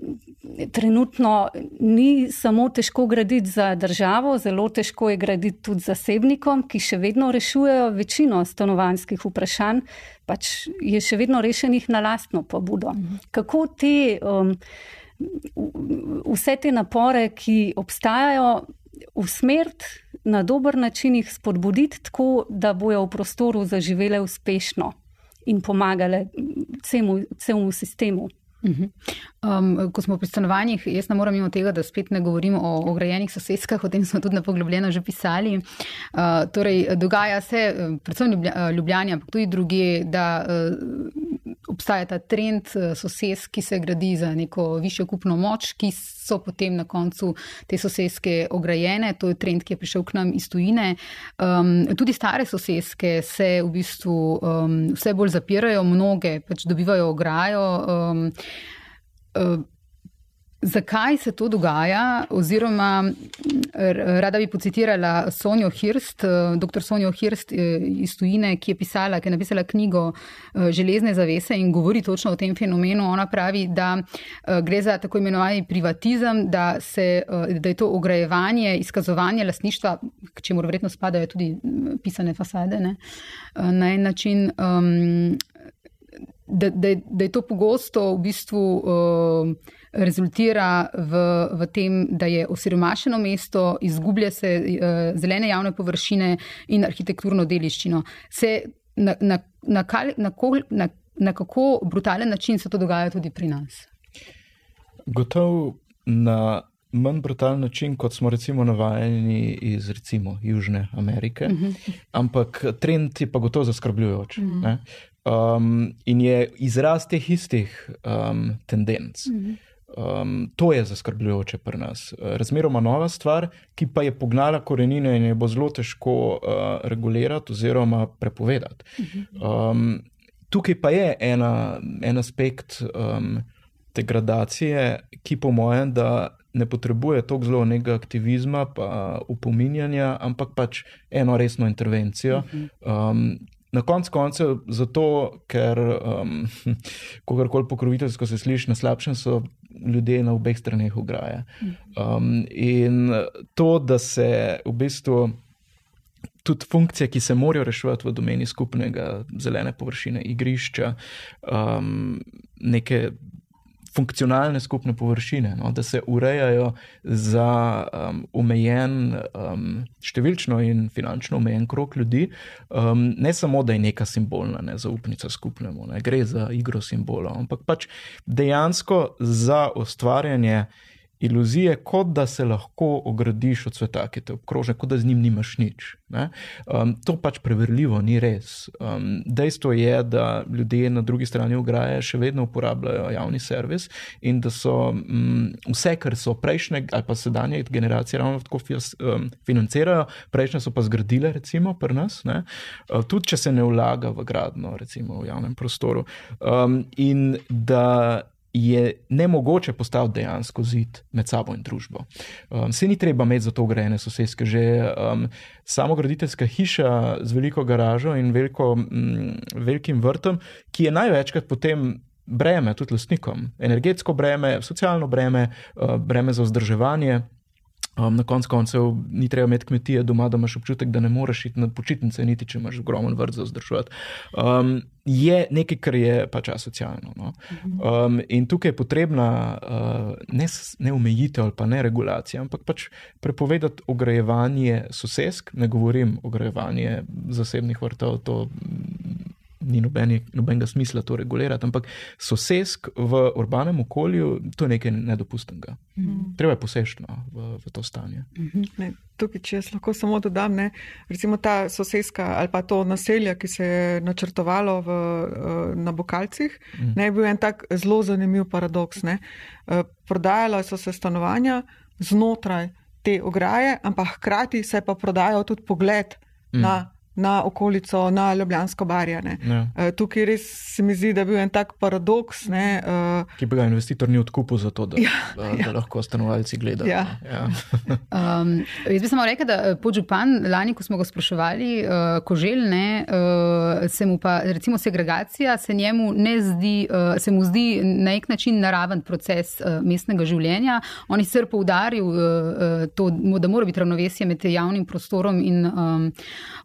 trenutno ni samo težko graditi za državo, zelo težko je graditi tudi zasebnikom, ki še vedno rešujejo večino stanovanskih vprašanj, pač je še vedno rešenih na lastno pobudo. Uh mhm. -huh. Kako te um, vse te napore, ki obstajajo, usmeriti na dober način, jih spodbuditi tako, da bojo v prostoru zaživele uspešno in pomagale celemu sistemu. Um, ko smo pri stanovanjih, jaz ne morem mimo tega, da spet ne govorim o ograjenih sosedskah, o tem smo tudi na poglobljeno že pisali. Uh, torej, dogaja se, predvsem v Ljubljani, ampak tudi druge, da uh, obstaja ta trend eh, sosedsk, ki se gradi za neko višjo kupno moč, ki so potem na koncu te sosedske ograjene. To je trend, ki je prišel k nam iz tujine. Um, tudi stare sosedske se v bistvu um, vse bolj zapirajo, mnoge pač dobivajo ograjo. Um, uh, Zakaj se to dogaja? Oziroma, rada bi pocitirala Sonjo Hirst, dr. Sonjo Hirst iz Tujine, ki je, pisala, ki je napisala knjigo Železne zavese in govori točno o tem fenomenu. Ona pravi, da gre za tako imenovani privatizem, da, se, da je to ograjevanje, izkazovanje lastništva, k čemu verjetno spadajo tudi pisane fasade, ne? na en način. Um, da, da, da je to pogosto v bistvu uh, rezultira v, v tem, da je osiromašeno mesto, izgublja se uh, zelene javne površine in arhitekturno deliščino. Se na, na, na, kal, na, kol, na, na kako brutalen način se to dogaja tudi pri nas? Gotovo na manj brutalen način, kot smo recimo navajeni iz recimo Južne Amerike, uh mhm. -huh. ampak trend je pa gotovo zaskrbljujoč. Uh -huh. Um, in je izraz teh istih um, tendenc. Um, to je zaskrbljujoče pri nas. Razmeroma nova stvar, ki pa je pognala korenine in je bo zelo težko uh, regulirati oziroma prepovedati. Um, tukaj pa je ena, en aspekt um, degradacije, ki po mojem, da ne potrebuje tako zelo nekega aktivizma, pa upominjanja, ampak pač eno resno intervencijo. Um, Na koncu koncev zato, ker um, kogarkoli pokroviteljsko se sliši na slabšem, so ljudje na obeh straneh ograje. Um, in to, da se v bistvu tudi funkcije, ki se morajo reševati v domeni skupnega zelene površine, igrišča, um, neke funkcionalne skupne površine, no, da se urejajo za um, omejen, um, številčno in finančno omejen krok ljudi, um, ne samo, da je neka simbolna nezaupnica skupnemu, ne, gre za igro simbolov, ampak pač dejansko za ustvarjanje iluzije, kot da se lahko ogradiš od sveta, ki te obkroža, kot da z njim nimaš nič. Um, to pač preverljivo ni res. Um, dejstvo je, da ljudje na drugi strani ograje še vedno uporabljajo javni servis in da so um, vse, kar so prejšnje ali pa sedanje generacije ravno tako um, financirajo, prejšnje so pa zgradile, recimo pri nas, uh, tudi če se ne vlaga v gradno, recimo v javnem prostoru. Um, in da je ne mogoče postaviti dejansko zid med sabo in družbo. Um, se ni treba imeti za to grejene sosedske. Že um, samo graditeljska hiša z veliko garažo in veliko, m, velikim vrtom, ki je največkrat potem. Breme, tudi lastnikom, energetsko breme, socialno breme, uh, breme za vzdrževanje, Um, na koncu koncev ni treba imeti kmetije doma, da imaš občutek, da ne moreš iti na počitnice, niti če imaš ogromen vrt za vzdrževati. Um, je nekaj, kar je pač asocialno. No? Um, in tukaj je potrebna uh, ne, ne omejitev ali pa ne regulacija, ampak pač prepovedati ogrejevanje sosedsk, ne govorim ogrejevanje zasebnih vrtov, to ni nobeni, nobenega smisla to regulirati, ampak sosedsk v urbanem okolju to je nekaj nedopustnega. Mm. Treba je posežno v, v to stanje. Mm -hmm. ne, tukaj, če jaz lahko samo dodam, ne, recimo ta sosedska ali pa to naselje, ki se je načrtovalo v, eh, na Bokalcih, mm. ne je bil en tak zelo zanimiv paradoks. Ne. Eh, prodajala so se stanovanja znotraj te ograje, ampak hkrati se je pa prodajal tudi pogled mm. na na okolico, na Ljubljansko barjane. Ja. Uh, tukaj res se mi zdi, da je bil en tak paradoks. Ne, uh, Ki bi ga investitor ni odkupil za to, da, ja, da, da ja. lahko stanovalci gledajo. Ja. Ja. um, jaz bi samo rekel, da eh, podžupan lani, ko smo ga spraševali, uh, ko želne, uh, se mu pa recimo segregacija, se njemu ne zdi, uh, se mu zdi na nek način naraven proces uh, mestnega življenja. On je sicer poudaril uh, to, da mora biti ravnovesje med javnim prostorom in um,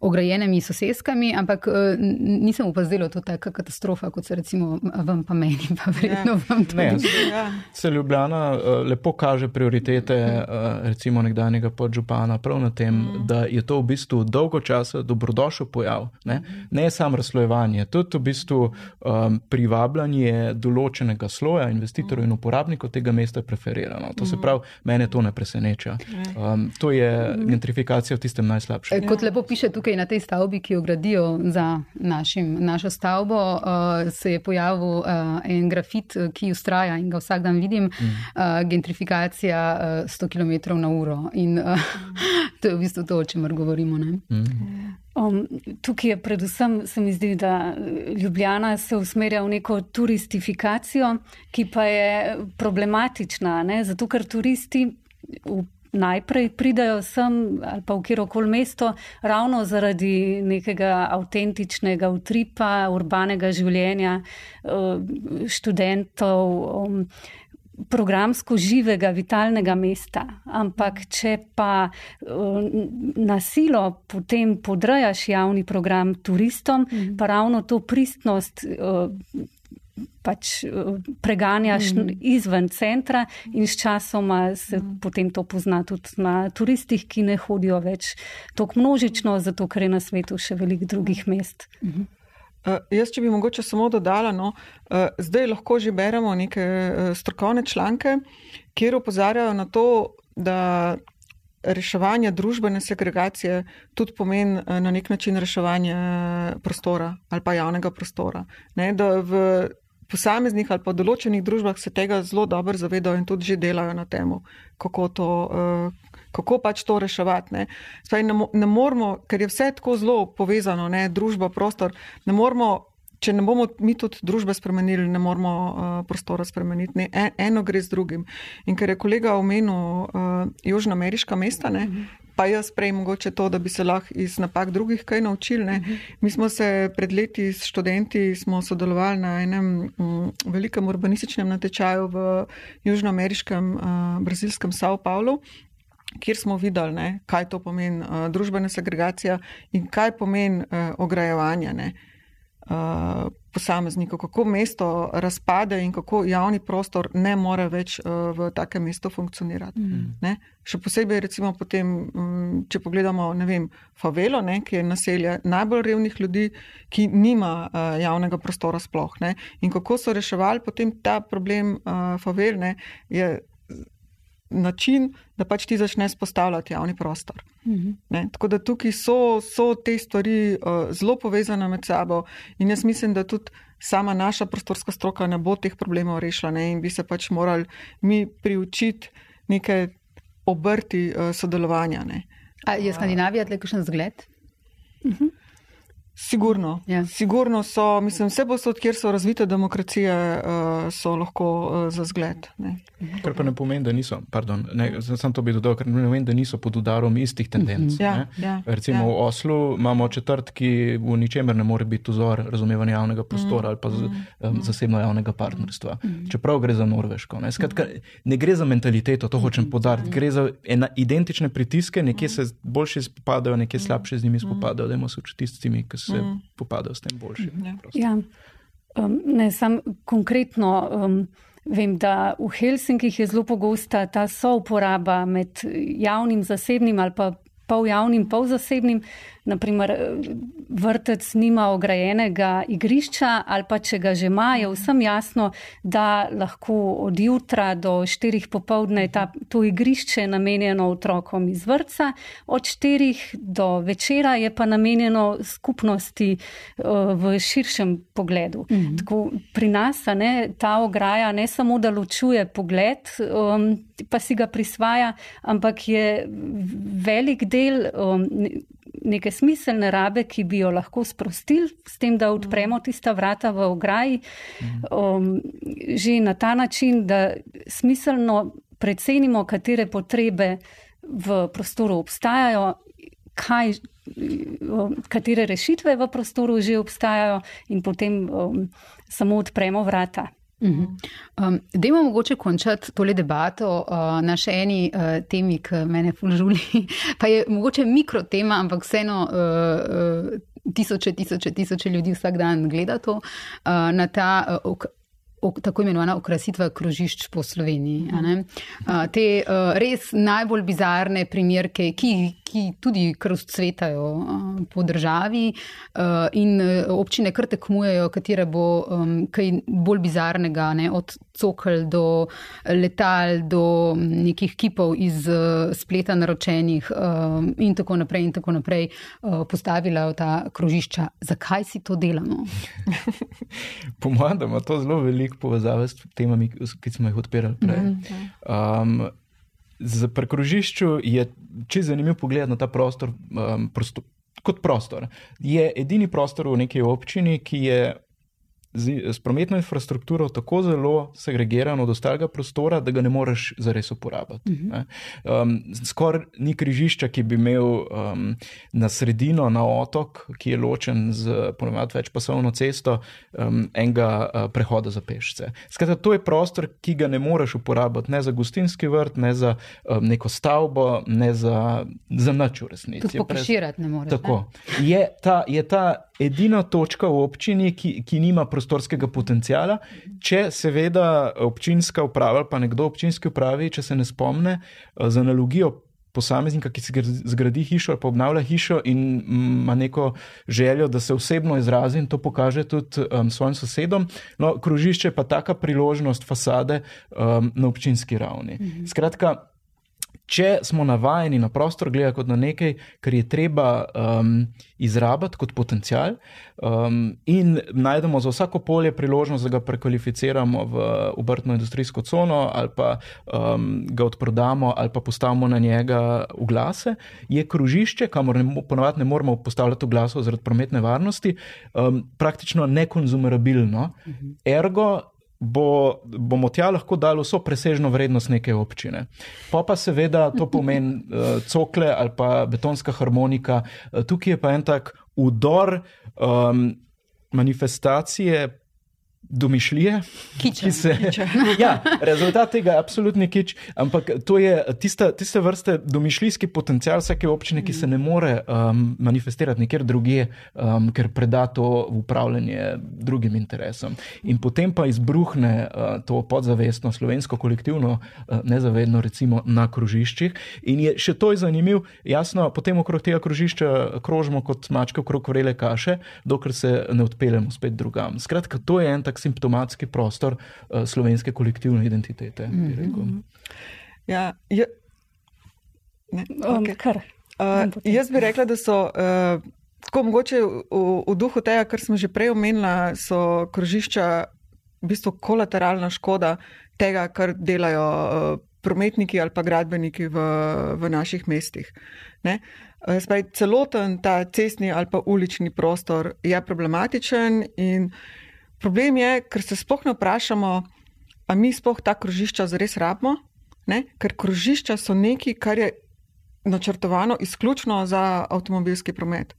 ograjenim omejenimi sosedskami, ampak uh, nisem opazila to tako katastrofa, kot se recimo vam pa meni, pa verjetno ja. vam tudi. Ne, ja. Se Ljubljana uh, lepo kaže prioritete uh, recimo nekdanjega podžupana prav na tem, mm. da je to v bistvu dolgo časa dobrodošel pojav. Ne, ne samo razslojevanje, tudi v bistvu um, privabljanje določenega sloja investitorjev mm. in uporabnikov tega mesta preferirano. To se mm. pravi, mene to ne preseneča. Um, to je gentrifikacija v tistem najslabšem. Kot lepo piše tukaj na tej stavbi, ki jo gradijo za našim, našo stavbo, uh, se je pojavil uh, en grafit, ki ustraja in ga vsak dan vidim, mm. uh, gentrifikacija uh, 100 km na uro. In uh, to je v bistvu to, o čemer govorimo. Mm. Um, tukaj je predvsem, se mi zdi, da Ljubljana se usmerja v neko turistifikacijo, ki pa je problematična, ne? zato ker turisti v najprej pridajo sem ali pa v kjerokoli mesto ravno zaradi nekega avtentičnega utripa, urbanega življenja eh, študentov. Um, Programsko živega, vitalnega mesta. Ampak, če pa uh, na silo potem podrejaš javni program turistom, mm -hmm. pa ravno to pristnost uh, pač eh, preganjaš mm. izven centra in s časoma se mm. potem to pozna tudi na turistih, ki ne hodijo več tako množično, zato ker je na svetu še veliko drugih mest. Mm -hmm. Uh, jaz, če bi mogoče samo dodala, no, uh, zdaj lahko že beremo neke uh, strokovne članke, kjer opozarjajo na to, da reševanje družbene segregacije tudi pomeni uh, na nek način reševanje prostora ali pa javnega prostora. Ne, posameznih ali pa določenih družbah se tega zelo dobro zavedajo in tudi že delajo na tem, kako, to, uh, kako pač to reševati. Ne. Spaj, ne, ne moramo, ker je vse tako zelo povezano, ne, družba, prostor, ne moramo. Če ne bomo mi tudi družbe spremenili, ne moramo uh, prostora spremeniti. Ne, en, eno gre z drugim. In ker je kolega omenil uh, južnoameriška mesta, ne, pa jaz prej mogoče to, da bi se lahko iz napak drugih kaj naučili. Ne. Mhm. Mi smo se pred leti s študenti sodelovali na enem m, velikem urbanističnem natečaju v južnoameriškem uh, brazilskem Sao Paulo. Kjer smo videli, ne, kaj to pomeni uh, družbena segregacija in kaj pomeni uh, ograjevanje. Uh, posameznikov, kako mesto razpade in kako javni prostor ne more več uh, v takem mestu funkcionirati. Mm. Še posebej, recimo, potem, um, če pogledamo, ne vem, favelo, ne, ki je naselje najbolj revnih ljudi, ki nima uh, javnega prostora sploh. Ne, in kako so reševali potem ta problem uh, favel, ne, je način, da pač ti začneš postavljati javni prostor. Mhm. Tako da tukaj so, so te stvari uh, zelo povezane med sabo in jaz mislim, da tudi sama naša prostorska stroka ne bo teh problemov rešila ne? in bi se pač morali mi priučiti neke obrti uh, sodelovanja. Ne? A je Skandinavija tle kakšen zgled? Uh mhm. -huh. Sigurno. Ja. Sigurno so, mislim, vse posod, kjer so razvite demokracije, uh, so lahko uh, za zgled. Ne. Kar pa ne pomeni, da niso, pardon, ne, sem to bi dodal, ker ne pomeni, da niso pod udarom istih tendenc. Ja, ja, Recimo ja. v Oslu imamo četrt, ki v ničemer ne more biti vzor razumevanja javnega prostora mm. ali pa z, um, zasebno javnega partnerstva. Mm. Čeprav gre za Norveško. Ne. Skratka, ne gre za mentaliteto, to hočem podariti. Gre za ena, identične pritiske, nekje se boljše spopadajo, nekje slabše z njimi spopadajo. Dajmo se učiti s tistimi, ki se mm. popadajo s tem boljše. Ja. Ja. Um, ne, sam konkretno. Um, Vem, da v Helsinkih je zelo pogosta ta souporaba med javnim, zasebnim ali pa pol javnim, pol zasebnim, naprimer vrtec nima ograjenega igrišča ali pa če ga že ima, je vsem jasno, da lahko od jutra do štirih popovdne ta, to igrišče namenjeno otrokom iz vrca, od štirih do večera je pa namenjeno skupnosti uh, v širšem pogledu. Mhm. Tako pri nas ne, ta ograja ne samo, da ločuje pogled, um, pa si ga prisvaja, ampak je velik del um, neke smiselne rabe, ki bi jo lahko sprostili, s tem, da odpremo tista vrata v ograji, um, že na ta način, da smiselno precenimo, katere potrebe v prostoru obstajajo, kaj, um, katere rešitve v prostoru že obstajajo, in potem um, samo odpremo vrata. Mhm. Um, Dajmo mogoče končati tole debato uh, na še eni uh, temi, ki me fulžuli. pa je mogoče mikrotema, ampak vseeno uh, uh, tisoče, tisoče, tisoče ljudi vsak dan gleda to uh, na ta. Uh, tako imenovana okrasitva krožišč po Sloveniji. Uh, te uh, res najbolj bizarne primerke, ki, ki tudi kar vzcvetajo uh, po državi uh, in občine kar tekmujejo, katere bo um, kaj bolj bizarnega, ne, od cokl do letal, do nekih kipov iz uh, spleta naročenih uh, in tako naprej in tako naprej postavila v ta krožišča. Zakaj si to delamo? po mojem, da ima to zelo veliko povezave s temami, ki smo jih odpirali prej. Mm -hmm. um, Za prekrožišču je čisto zanimivo pogled na ta prostor, um, prostor kot prostor. Je edini prostor v neki občini, ki je z, z prometno infrastrukturo tako zelo segregiran od ostalega prostora, da ga ne moreš zares uporabiti. Uh -huh. um, Skoraj ni križišča, ki bi imel um, na sredino, na otok, ki je ločen z ponovadi večpasovno cesto, um, enega uh, prehoda za pešce. Skratka, to je prostor, ki ga ne moreš uporabiti ne za gostinski vrt, ne za um, neko stavbo, ne za, za nič v resnici. Tudi pokoširati ne moreš. Tako. Ne? Je ta, je ta edina točka v občini, ki, ki nima prostorskega potencijala. Če seveda občinska uprava ali pa nekdo občinski upravi, če se ne spomne, eh, z analogijo posameznika, ki si zgradi hišo ali pa obnavlja hišo in ima neko željo, da se osebno izrazi in to pokaže tudi um, svojim sosedom. No, krožišče pa taka priložnost fasade um, na občinski ravni. Mhm. Skratka, če smo navajeni na prostor gledati kot na nekaj, kar je treba um, izrabiti kot potencial, um, in najdemo za vsako polje priložnost, da ga prekvalificiramo v obrtno industrijsko cono, ali pa um, ga odprodamo, ali pa postavimo na njega oglase, je krožišče, kamor ne, ponovadi ne moremo postavljati oglasov zaradi prometne varnosti, um, praktično nekonzumerabilno. Mhm. Ergo, bo, bomo tja lahko dali vso presežno vrednost neke občine. Pa pa seveda to pomeni uh, cokle ali pa betonska harmonika. Uh, tukaj je pa en tak udor um, manifestacije domišljije, Kiča. ki se. ja, rezultat tega je absolutni kič, ampak to je tista, tiste vrste domišljijski potencial vsake občine, ki se ne more um, manifestirati nikjer drugje, um, ker preda to v upravljanje drugim interesom. In potem pa izbruhne uh, to podzavestno slovensko kolektivno uh, nezavedno recimo na krožiščih. In je še to je zanimivo, jasno, potem okrog tega krožišča krožimo kot mačke okrog vrele kaše, dokler se ne odpeljemo spet drugam. Skratka, to je en tak simptomatski prostor uh, slovenske kolektivne identitete. Mm -hmm. Ja, je, ne, okay. um, uh, jaz bi rekla, da so. Uh, Tako mogoče v, v duhu tega, kar smo že prej omenili, so krožišča v bistvu kolateralna škoda tega, kar delajo uh, prometniki ali pa gradbeniki v, v naših mestih. Spravi, celoten ta cestni ali pa ulični prostor je problematičen in Problem je, ker se sploh ne vprašamo, ali mi sploh ta krožišča zares rabimo, ne? ker krožišča so nekaj, kar je načrtovano izključno za avtomobilski promet.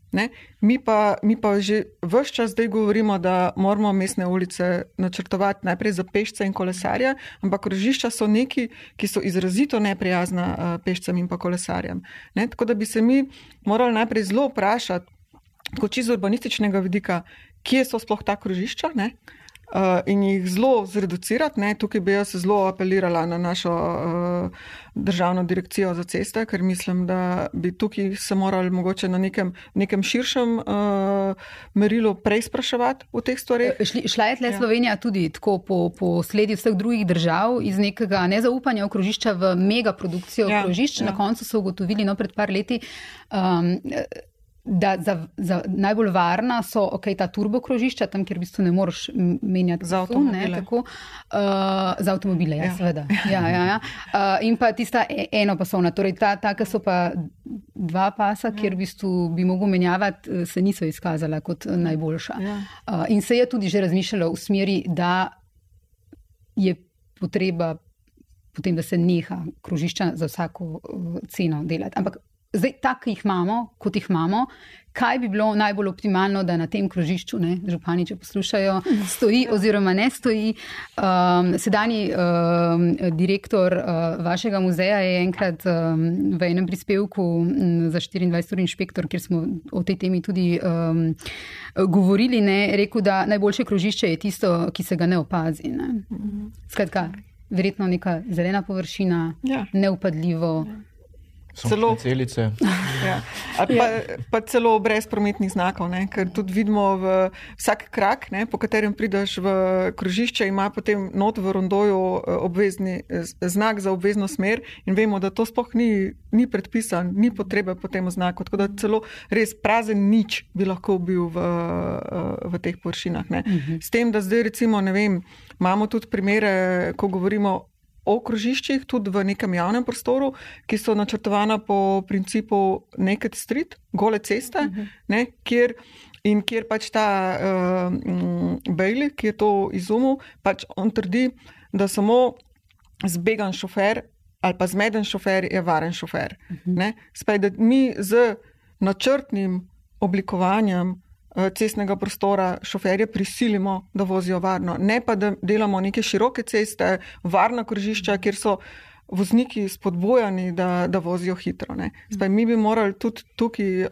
Mi pa, mi pa že vse čas zdaj govorimo, da moramo mestne ulice načrtovati najprej za pešce in kolesarje, ampak krožišča so neki, ki so izrazito neprijazna uh, pešcem in pa kolesarjem. Ne? Tako da bi se mi morali najprej zelo vprašati, kot čisto urbanističnega vidika, kje so sploh ta krožišča. Ne? Uh, in jih zelo zreducirati. Ne? Tukaj bi jaz zelo apelirala na našo uh, državno direkcijo za ceste, ker mislim, da bi tukaj se morali mogoče na nekem, nekem širšem uh, merilu prej spraševati v teh stvarih. Šli, šla je tle ja. Slovenija tudi tako po, po sledi vseh drugih držav iz nekega nezaupanja v krožišča v megaprodukcijo ja, krožišč. Ja. Na koncu so ugotovili, no pred par leti. Um, da za, za najbolj varna so okay, ta turbokrožišča, tam, kjer v bistvu ne moreš menjati za avtomobile. Ne, tako, uh, za avtomobile, ja, ja. seveda. Ja, ja, ja. Uh, in pa tista e, enopasovna, torej ta, ta ki so pa dva pasa, ja. kjer v bistvu bi mogel menjavati, eh, se niso izkazala kot najboljša. Ja. Uh, in se je tudi že razmišljalo v smeri, da je potreba. Potem, da se neha krožišča za vsako ceno delati. Ampak zdaj, tako jih imamo, kot jih imamo. Kaj bi bilo najbolj optimalno, da na tem krožišču, ne, župani, če poslušajo, stoji oziroma ne stoji? Um, Sedajni um, direktor uh, vašega muzeja je enkrat um, v enem prispevku um, za 24-ur inšpektor, kjer smo o tej temi tudi um, govorili, ne, rekel, da najboljše krožišče je tisto, ki se ga ne opazi. Ne. Skratka, verjetno neka zelena površina, ja. neupadljivo. Ja celo, celice. Ja. Ali pa, pa celo brez prometnih znakov, ne? ker tudi vidimo v vsak krak, ne? po katerem prideš v krožišče, ima potem not v rondoju eh, obvezni znak za obvezno smer in vemo, da to sploh ni, ni predpisan, ni potrebe po tem znaku. Tako da celo res prazen nič bi lahko bil v, eh, v teh površinah. Uh mhm. S tem, da zdaj recimo, ne vem, imamo tudi primere, ko govorimo o krožiščih, tudi v nekem javnem prostoru, ki so načrtovana po principu Naked Street, gole ceste, uh mhm. -huh. ne, kjer, in kjer pač ta uh, Bailey, ki je to izumil, pač on trdi, da samo zbegan šofer ali pa zmeden šofer je varen šofer. Uh mhm. -huh. Spaj, da mi z načrtnim oblikovanjem cestnega prostora šoferje prisilimo, da vozijo varno. Ne pa, da delamo neke široke ceste, varna križišča, kjer so vozniki spodbojani, da, da vozijo hitro. Spaj, mi bi morali tudi tukaj uh,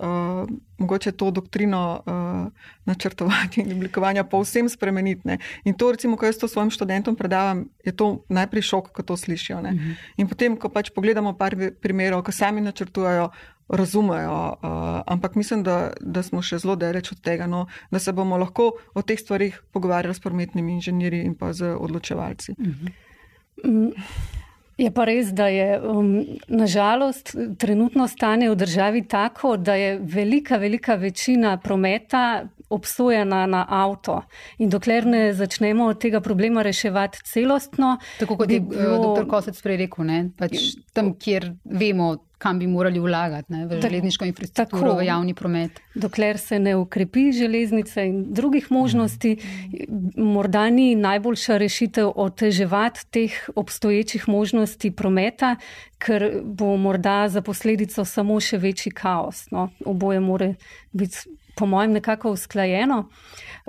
mogoče to doktrino uh, načrtovati in oblikovanja povsem spremeniti. Ne? In to, recimo, ko jaz to svojim študentom predavam, je to najprej šok, ko to slišijo. Uh mhm. -huh. In potem, ko pač pogledamo par primerov, ko sami načrtujejo, razumejo, uh, ampak mislim, da, da smo še zelo daleč od tega, no, da se bomo lahko o teh stvarih pogovarjali s prometnimi inženirji in pa z odločevalci. Uh -huh. Je pa res, da je um, nažalost trenutno stanje v državi tako, da je velika, velika večina prometa obsojena na avto. In dokler ne začnemo tega problema reševati celostno. Tako kot je bilo... dr. Kosec prej rekel, pač tam, kjer vemo, kam bi morali vlagati, ne, v železniško infrastrukturo, tako, v javni promet. Dokler se ne ukrepi železnice in drugih možnosti, morda ni najboljša rešitev oteževati teh obstoječih možnosti prometa, ker bo morda za posledico samo še večji kaos. No. Oboje more biti po mojem, nekako usklajeno.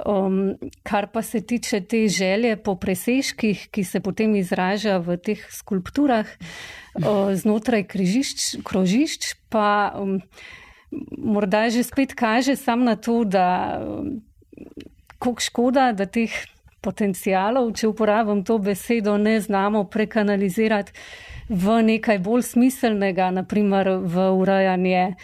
Um, kar pa se tiče te želje po presežkih, ki se potem izraža v teh skulpturah uh, znotraj križišč, krožišč, pa um, morda že spet kaže sam na to, da um, koliko škoda, da teh potencijalov, če uporabim to besedo, ne znamo prekanalizirati v nekaj bolj smiselnega, naprimer v urajanje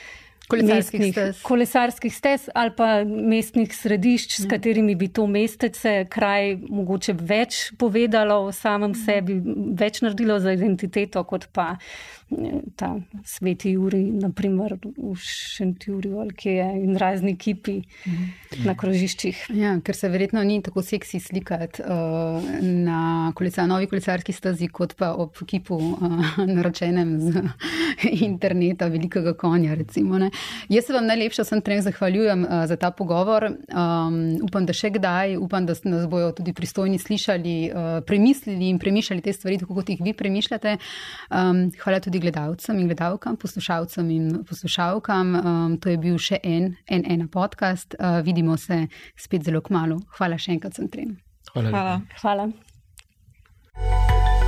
kolesarskih mestnih, stez. kolesarskih stez ali pa mestnih središč, s mm. katerimi bi to mestece kraj mogoče več povedalo o samem mm. sebi, več naredilo za identiteto, kot pa ta sveti Juri, naprimer v Šentjurju ali kje je in razni kipi mhm. na krožiščih. Ja, ker se verjetno ni tako seksi slikati uh, na kolesar, novi kolesarski stazi, kot pa ob kipu uh, naročenem z interneta velikega konja. Recimo, Jaz se vam najlepša sem trem zahvaljujem uh, za ta pogovor. Um, upam, da še kdaj, upam, da nas bojo tudi pristojni slišali, uh, premislili in premišljali te stvari, tako kot jih vi premišljate. Um, hvala tudi tudi gledalcem in gledalkam, poslušalcem in poslušalkam. Um, to je bil še en, en ena podcast. Uh, vidimo se spet zelo kmalo. Hvala še enkrat, sem trem. Hvala. Hvala. Hvala.